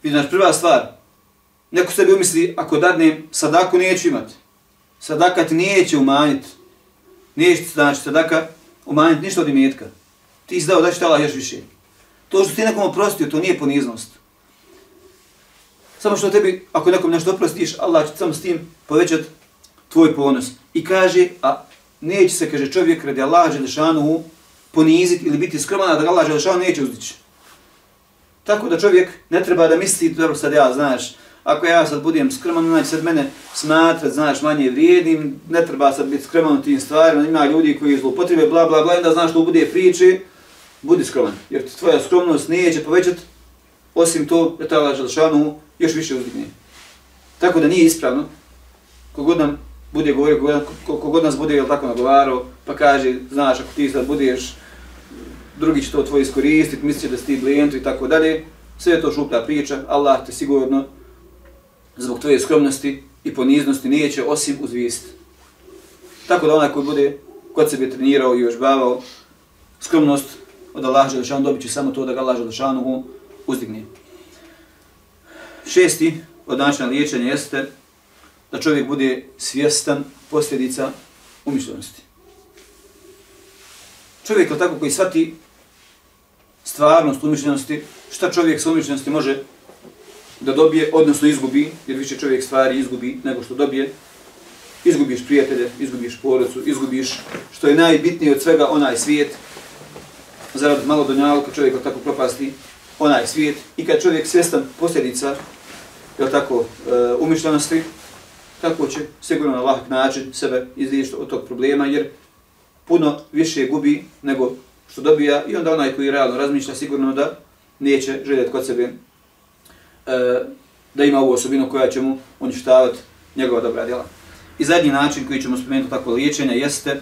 Vidim, znači prva stvar, neko sebi umisli, ako dadnem, sadaku neću imati. Sadaka ti neće umanjiti. Neće znači sadaka umanjiti ništa od imetka. Ti izdao da će Allah još više. To što ti nekom oprostio, to nije poniznost. Samo što tebi, ako nekom nešto oprostiš, Allah će samo s tim povećati tvoj ponos. I kaže, a neće se, kaže čovjek, radi Allah Želešanu poniziti ili biti skroman, a da Allah Želešanu neće uzdići. Tako da čovjek ne treba da misli, dobro sad ja, znaš, ako ja sad budem skroman, će sad mene smatrat, znaš, manje vrijedim, ne treba sad biti skroman u tim stvarima, ima ljudi koji zlopotrebe, bla, bla, bla, da znaš što bude priče, budi skroman, jer tvoja skromnost neće povećati, osim to da ta Allah Želešanu još više uzdigne. Tako da nije ispravno, kogod nam bude govorio, kogod, kogod nas bude jel, tako nagovarao, pa kaže, znaš, ako ti sad budeš, drugi će to tvoj iskoristiti, misli da si ti blijentu i tako dalje, sve je to šuplja priča, Allah te sigurno zbog tvoje skromnosti i poniznosti neće osim uzvijest. Tako da onaj koji bude kod sebe trenirao i ožbavao skromnost od Allah Želešanu dobit će samo to da ga Allah Želešanu uzdigne. Šesti od načina liječenja jeste da čovjek bude svjestan posljedica umišljenosti. Čovjek je tako koji svati stvarnost umišljenosti, šta čovjek sa umišljenosti može da dobije, odnosno izgubi, jer više čovjek stvari izgubi nego što dobije, izgubiš prijatelje, izgubiš porodcu, izgubiš što je najbitnije od svega onaj svijet, zarad malo donjalka čovjek tako propasti onaj svijet. I kad čovjek svjestan posljedica je tako, e, umišljenosti, tako će sigurno na lahak način sebe izliješiti od tog problema, jer puno više gubi nego što dobija i onda onaj koji realno razmišlja sigurno da neće željeti kod sebe e, da ima ovu osobinu koja će mu uništavati njegova dobra djela. I zadnji način koji ćemo spomenuti tako liječenja jeste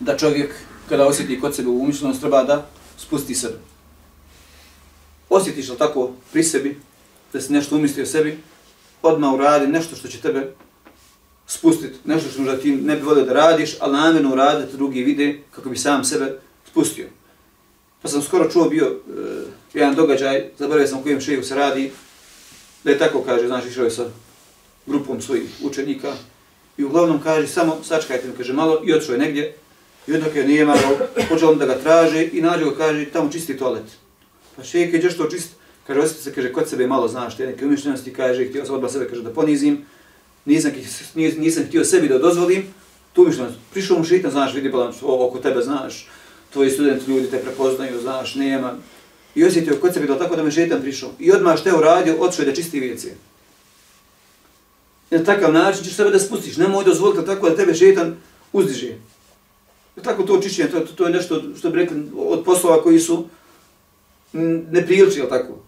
da čovjek kada osjeti kod sebe umišljenost treba da spusti sebe. Osjetiš li tako pri sebi da si nešto umisli sebi, odmah uradi nešto što će tebe spustiti, nešto što možda ti ne bi volio da radiš, ali namjerno uradi da drugi vide kako bi sam sebe spustio. Pa sam skoro čuo bio e, jedan događaj, zaboravio sam u kojem šeju se radi, da je tako kaže, znaš, išao je sa grupom svojih učenika i uglavnom kaže, samo sačkajte mi, kaže, malo i odšao je negdje i onda je nije malo, počeo da ga traže i nađe ga, kaže, tamo čisti toalet. Pa šejke, kaže, što čisti? Kaže, osjeti se, kaže, kod sebe malo znaš te neke umišljenosti, kaže, htio sam odba sebe, kaže, da ponizim, nisam, nisam htio sebi da dozvolim, tu umišljenost, prišao mu šitan, znaš, vidi pa oko tebe, znaš, tvoji studenti, ljudi te prepoznaju, znaš, nema, i osjetio kod sebe da tako da me šetan prišao, i odmah što je uradio, odšao je da čisti vijece. I na takav način ćeš sebe da spustiš, nemoj dozvoliti tako da tebe šetan uzdiže. I tako to očišćenje, to, to, to je nešto što bi rekli od poslova koji su neprilični, jel tako?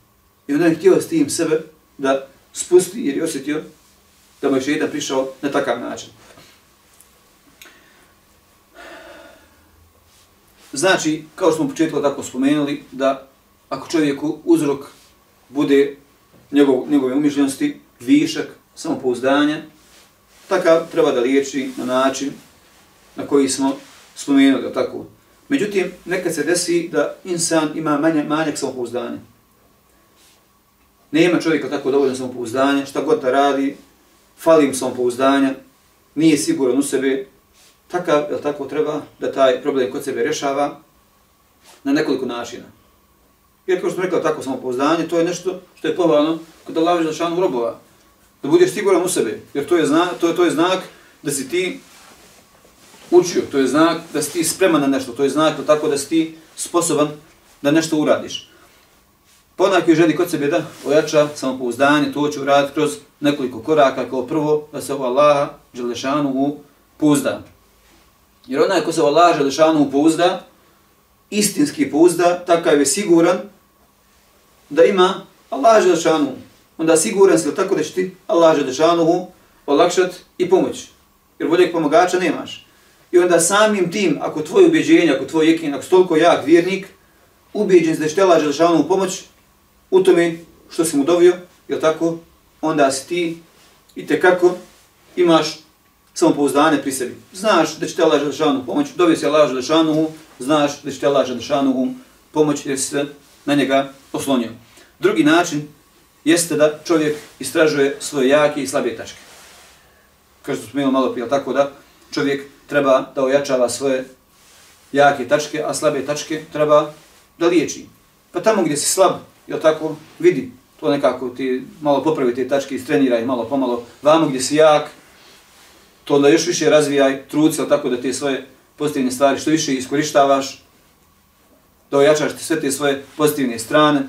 I onda je htio s tim sebe da spusti jer je osjetio da mu je šetan prišao na takav način. Znači, kao što smo početko tako spomenuli, da ako čovjeku uzrok bude njegov, njegove umišljenosti, višak, samopouzdanja, takav treba da liječi na način na koji smo spomenuli, tako. Međutim, nekad se desi da insan ima manje, manjak samopouzdanja. Nema čovjeka tako dovoljno samopouzdanja, šta god da radi, fali im samopouzdanja, nije siguran u sebe, takav, jel tako treba da taj problem kod sebe rješava na nekoliko načina. Jer kao što sam rekao, tako samopouzdanje, to je nešto što je povalno kod Allah za šanu robova. Da budeš siguran u sebe, jer to je, znak, to, je, to je znak da si ti učio, to je znak da si ti spreman na nešto, to je znak tako da si ti sposoban da nešto uradiš. Pa koji želi kod sebe da ojača samopouzdanje, to će uraditi kroz nekoliko koraka, kao prvo da se u Allaha Đelešanu u pouzda. Jer onaj ko se u Allaha Đelešanu pouzda, istinski pouzda, takav je siguran da ima Allaha Želešanu. Onda siguran si tako da će ti Allaha Želešanu olakšat i pomoć. Jer boljeg pomagača nemaš. I onda samim tim, ako tvoje ubjeđenje, ako tvoj jekin, ako stoliko toliko jak vjernik, ubijeđen se da će te Allah Đelešanu pomoć, u tome što si mu dovio, je tako, onda si ti i te kako imaš samopouzdanje pri sebi. Znaš da će te Allah Želešanu pomoći, dobio si Allah Želešanu, znaš da će te Allah Želešanu pomoći jer si se na njega oslonio. Drugi način jeste da čovjek istražuje svoje jake i slabe tačke. Kao što smo imali malo prije, tako da čovjek treba da ojačava svoje jake tačke, a slabe tačke treba da liječi. Pa tamo gdje si slab, jel tako, vidi, to nekako ti malo popravi te tačke, istreniraj malo pomalo. Vamo gdje si jak, to onda još više razvijaj, truci, se tako, da te svoje pozitivne stvari što više iskorištavaš, da ojačaš ti sve te svoje pozitivne strane,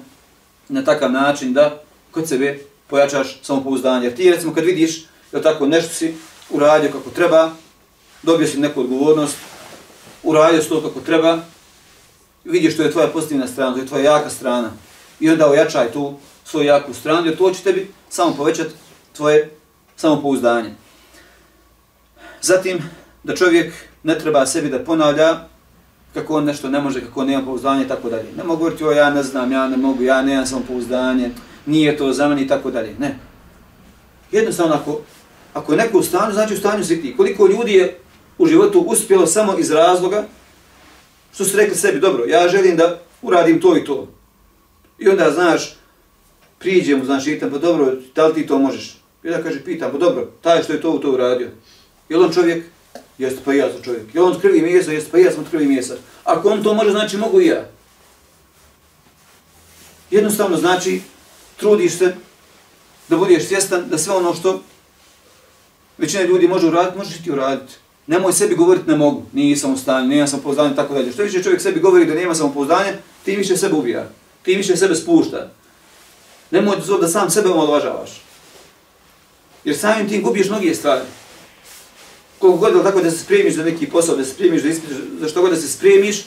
na takav način da kod sebe pojačaš samopouzdanje. Jer ti recimo kad vidiš da tako nešto si uradio kako treba, dobio si neku odgovornost, uradio si to kako treba, vidiš što je tvoja pozitivna strana, to je tvoja jaka strana i onda ojačaj tu svoju jaku stranu, jer to će tebi samo povećati tvoje samopouzdanje. Zatim, da čovjek ne treba sebi da ponavlja kako on nešto ne može, kako on nema pouzdanje i tako dalje. Ne mogu govoriti, o ja ne znam, ja ne mogu, ja nemam samopouzdanje, nije to za mene i tako dalje. Ne. Jednostavno, ako, ako je neko u stanju, znači u stanju si ti. Koliko ljudi je u životu uspjelo samo iz razloga što su rekli sebi, dobro, ja želim da uradim to i to. I onda, znaš, priđem, znaš, i pa dobro, da li ti to možeš? I da kaže, pitam, pa dobro, taj što je to u to uradio. Je on čovjek? Jeste, pa ja sam čovjek. Je on krvi mjesa? Jeste, pa ja sam krvi mjesa. Ako on to može, znači mogu i ja. Jednostavno znači, trudiš se da budeš svjestan da sve ono što većina ljudi može uraditi, možeš ti uraditi. Nemoj sebi govoriti ne mogu, nisam u stanju, nisam samopouzdanje, tako dalje. Što više čovjek sebi govori da nema samopouzdanje, ti više sebe ubija, ti više sebe spušta. Nemoj dozvod da sam sebe omalovažavaš. Jer samim tim gubiš mnogije stvari. Koliko god tako da se spremiš za neki posao, da se spremiš, da ispitiš, za što god da se spremiš,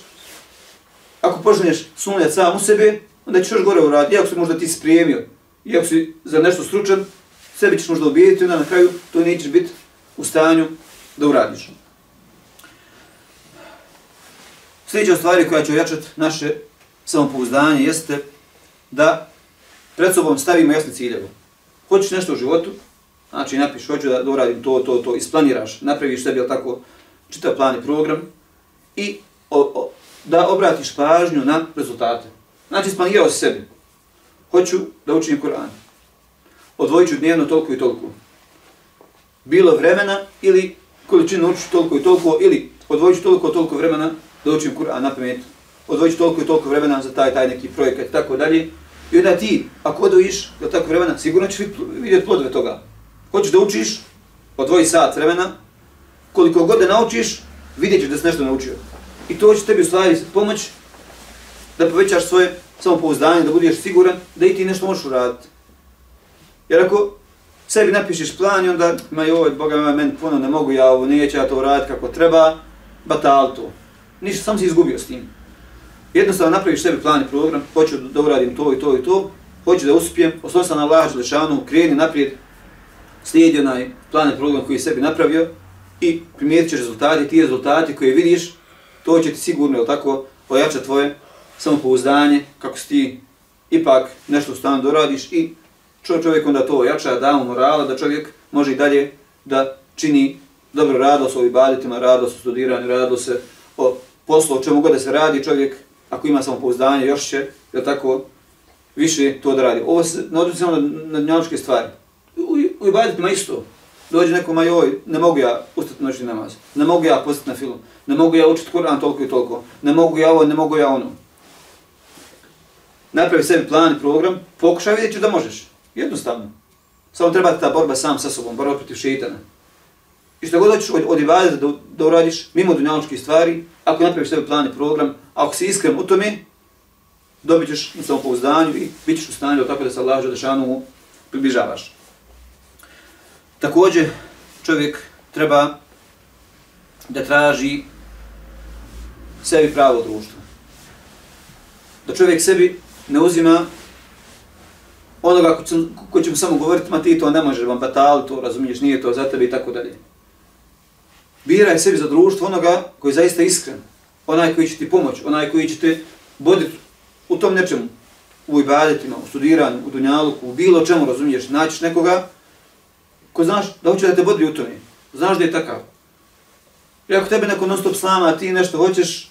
ako počneš sumljati sam u sebe, onda ćeš još gore uraditi, iako si možda ti spremio, iako si za nešto stručan, sebi ćeš možda ubijediti, onda na kraju to nećeš biti u stanju da uradiš. Sljedeća stvari koja će ojačati naše samopouzdanje jeste da pred sobom stavimo jasne ciljeve. Hoćeš nešto u životu, znači napiš, hoću da, da uradim to, to, to, isplaniraš, napraviš sebi, tako, čitav plan i program i o, o, da obratiš pažnju na rezultate. Znači, isplanirao si sebi. Hoću da učim Kur'an. Odvojit ću dnevno toliko i toliko. Bilo vremena ili količinu učiš toliko i toliko ili odvojit ću toliko toliko vremena da učim Kur'an na pamet. Odvojit ću toliko i toliko vremena za taj taj neki projekat i tako dalje. I onda ti, ako odvojiš da tako vremena, sigurno ćeš vidjeti plodove toga. Hoćeš da učiš, odvoji sat vremena, koliko god da naučiš, vidjet ćeš da si nešto naučio. I to će tebi u stvari pomoć da povećaš svoje samopouzdanje, da budeš siguran da i ti nešto možeš uraditi. Jer ako sebi napišeš plan i onda ma joj, Boga ima meni puno, ne mogu ja ovo, neće ja to uraditi kako treba, batal to. Ništa, sam si izgubio s tim. Jednostavno napraviš sebi plan i program, hoću da uradim to i to i to, hoću da uspijem, osnovno sam na laž, lešanu, kreni naprijed, slijedi onaj plan i program koji je sebi napravio i primijetit ćeš rezultati, ti rezultati koje vidiš, to će ti sigurno, tako, pojačati tvoje samopouzdanje, kako si ti ipak nešto u stanu doradiš i čovjek onda to ojača, da mu morala, da čovjek može i dalje da čini dobro rado se o ibaditima, rado se studiranju, rado se o poslu, o čemu god da se radi, čovjek ako ima samopouzdanje još će, je tako, više to da radi. Ovo se ne odnosi samo na, na dnjanočke stvari. U, ibadetima isto. Dođe neko, ma joj, ne mogu ja ustati noćni namaz, ne mogu ja postati na film, ne mogu ja učiti Kur'an toliko i toliko, ne mogu ja ovo, ne mogu ja ono napravi sebi plan i program, pokušaj vidjet ću da možeš. Jednostavno. Samo treba ta borba sam sa sobom, borba protiv šeitana. I što god hoćeš od, od ibadeta da, da uradiš, mimo dunjaločkih stvari, ako napraviš sebi plan i program, ako si iskren u tome, dobit ćeš na samopouzdanju i bit ćeš u stanju tako da se Allah Želešanu približavaš. Također, čovjek treba da traži sebi pravo društvo. Da čovjek sebi ne uzima onoga ko će, ko će mu samo govoriti, ma ti to ne možeš, vam batal, to razumiješ, nije to za tebe i tako dalje. Biraj sebi za društvo onoga koji je zaista iskren, onaj koji će ti pomoći, onaj koji će te boditi u tom nečemu, u ibadetima, u studiranju, u dunjaluku, u bilo čemu razumiješ, naćiš nekoga ko znaš da hoće da te bodri u tome. Znaš da je takav. I ako tebe neko non stop slama, ti nešto hoćeš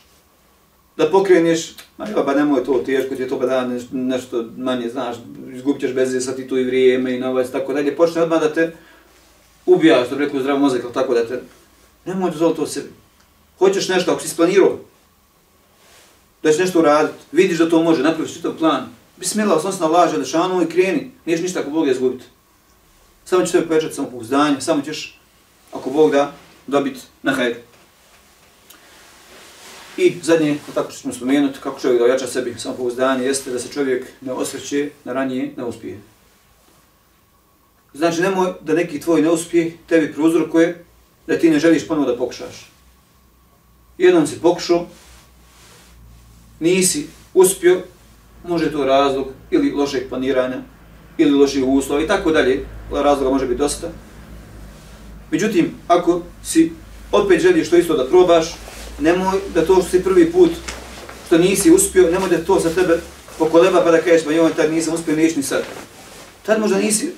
da pokreneš, ma jo, ba nemoj to, teško ti je to, ba da neš, nešto manje, znaš, izgubit ćeš bez sad i tu i vrijeme i novac, tako dalje, počne odmah da te ubija, što bi rekao zdrav mozak, tako da te, nemoj dozvoli to sebi. Hoćeš nešto, ako si splanirao, da ćeš nešto uraditi, vidiš da to može, napraviš čitav plan, bismila, osnosi na laže, lešanu i kreni, niješ ništa ako Bog je izgubiti. Samo ćeš tebe povećati samopouzdanje, samo ćeš, ako Bog da, dobiti na hajde. I zadnje, tako ćemo spomenuti, kako čovjek da ojača sebi samopouzdanje, jeste da se čovjek ne osvrće na ranije ne uspije. Znači, nemoj da neki tvoj neuspjeh tebi prouzrokuje da ti ne želiš ponovo da pokušaš. Jednom si pokušao, nisi uspio, može to razlog ili lošeg planiranja, ili loših uslova i tako dalje, razloga može biti dosta. Međutim, ako si opet želiš to isto da probaš, nemoj da to što si prvi put što nisi uspio, nemoj da to za tebe pokoleba pa da kažeš, ma joj, tad nisam uspio, niješ ni sad. Tad možda nisi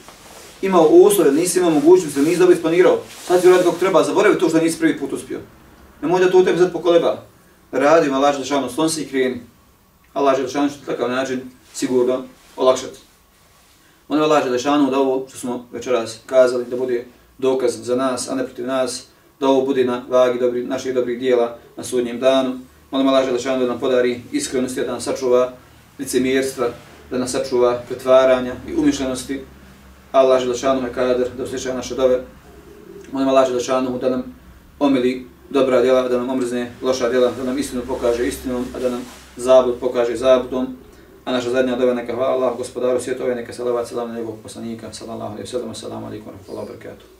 imao uslove, nisi imao mogućnost, nisi dobro isplanirao. Sad ti uradi kako treba, zaboravi to što nisi prvi put uspio. Nemoj da to u tebi sad pokoleba. Radi, Allah je lišano, slon se i kreni. Allah je lišano što takav način sigurno olakšati. Onda Allah Želešanu da ovo što smo večeras kazali, da bude dokaz za nas, a ne protiv nas, da ovo bude na vagi dobri, naših dobrih dijela na sudnjem danu. Molim Allah Želešanu da nam podari iskrenosti, da nas sačuva licemjerstva, da nam sačuva pretvaranja i umišljenosti. Allah Želešanu je kadar da usliša naše dove. Molim Allah Želešanu da nam omili dobra djela, da nam omrzne loša djela, da nam istinu pokaže istinom, a da nam zabud pokaže zabudom. A naša zadnja dova neka hvala Allah, gospodaru svjetove, neka salavat salam na njegovog poslanika, sallallahu alaihi wa sallam, assalamu alaikum wa rahmatullahi wa barakatuh.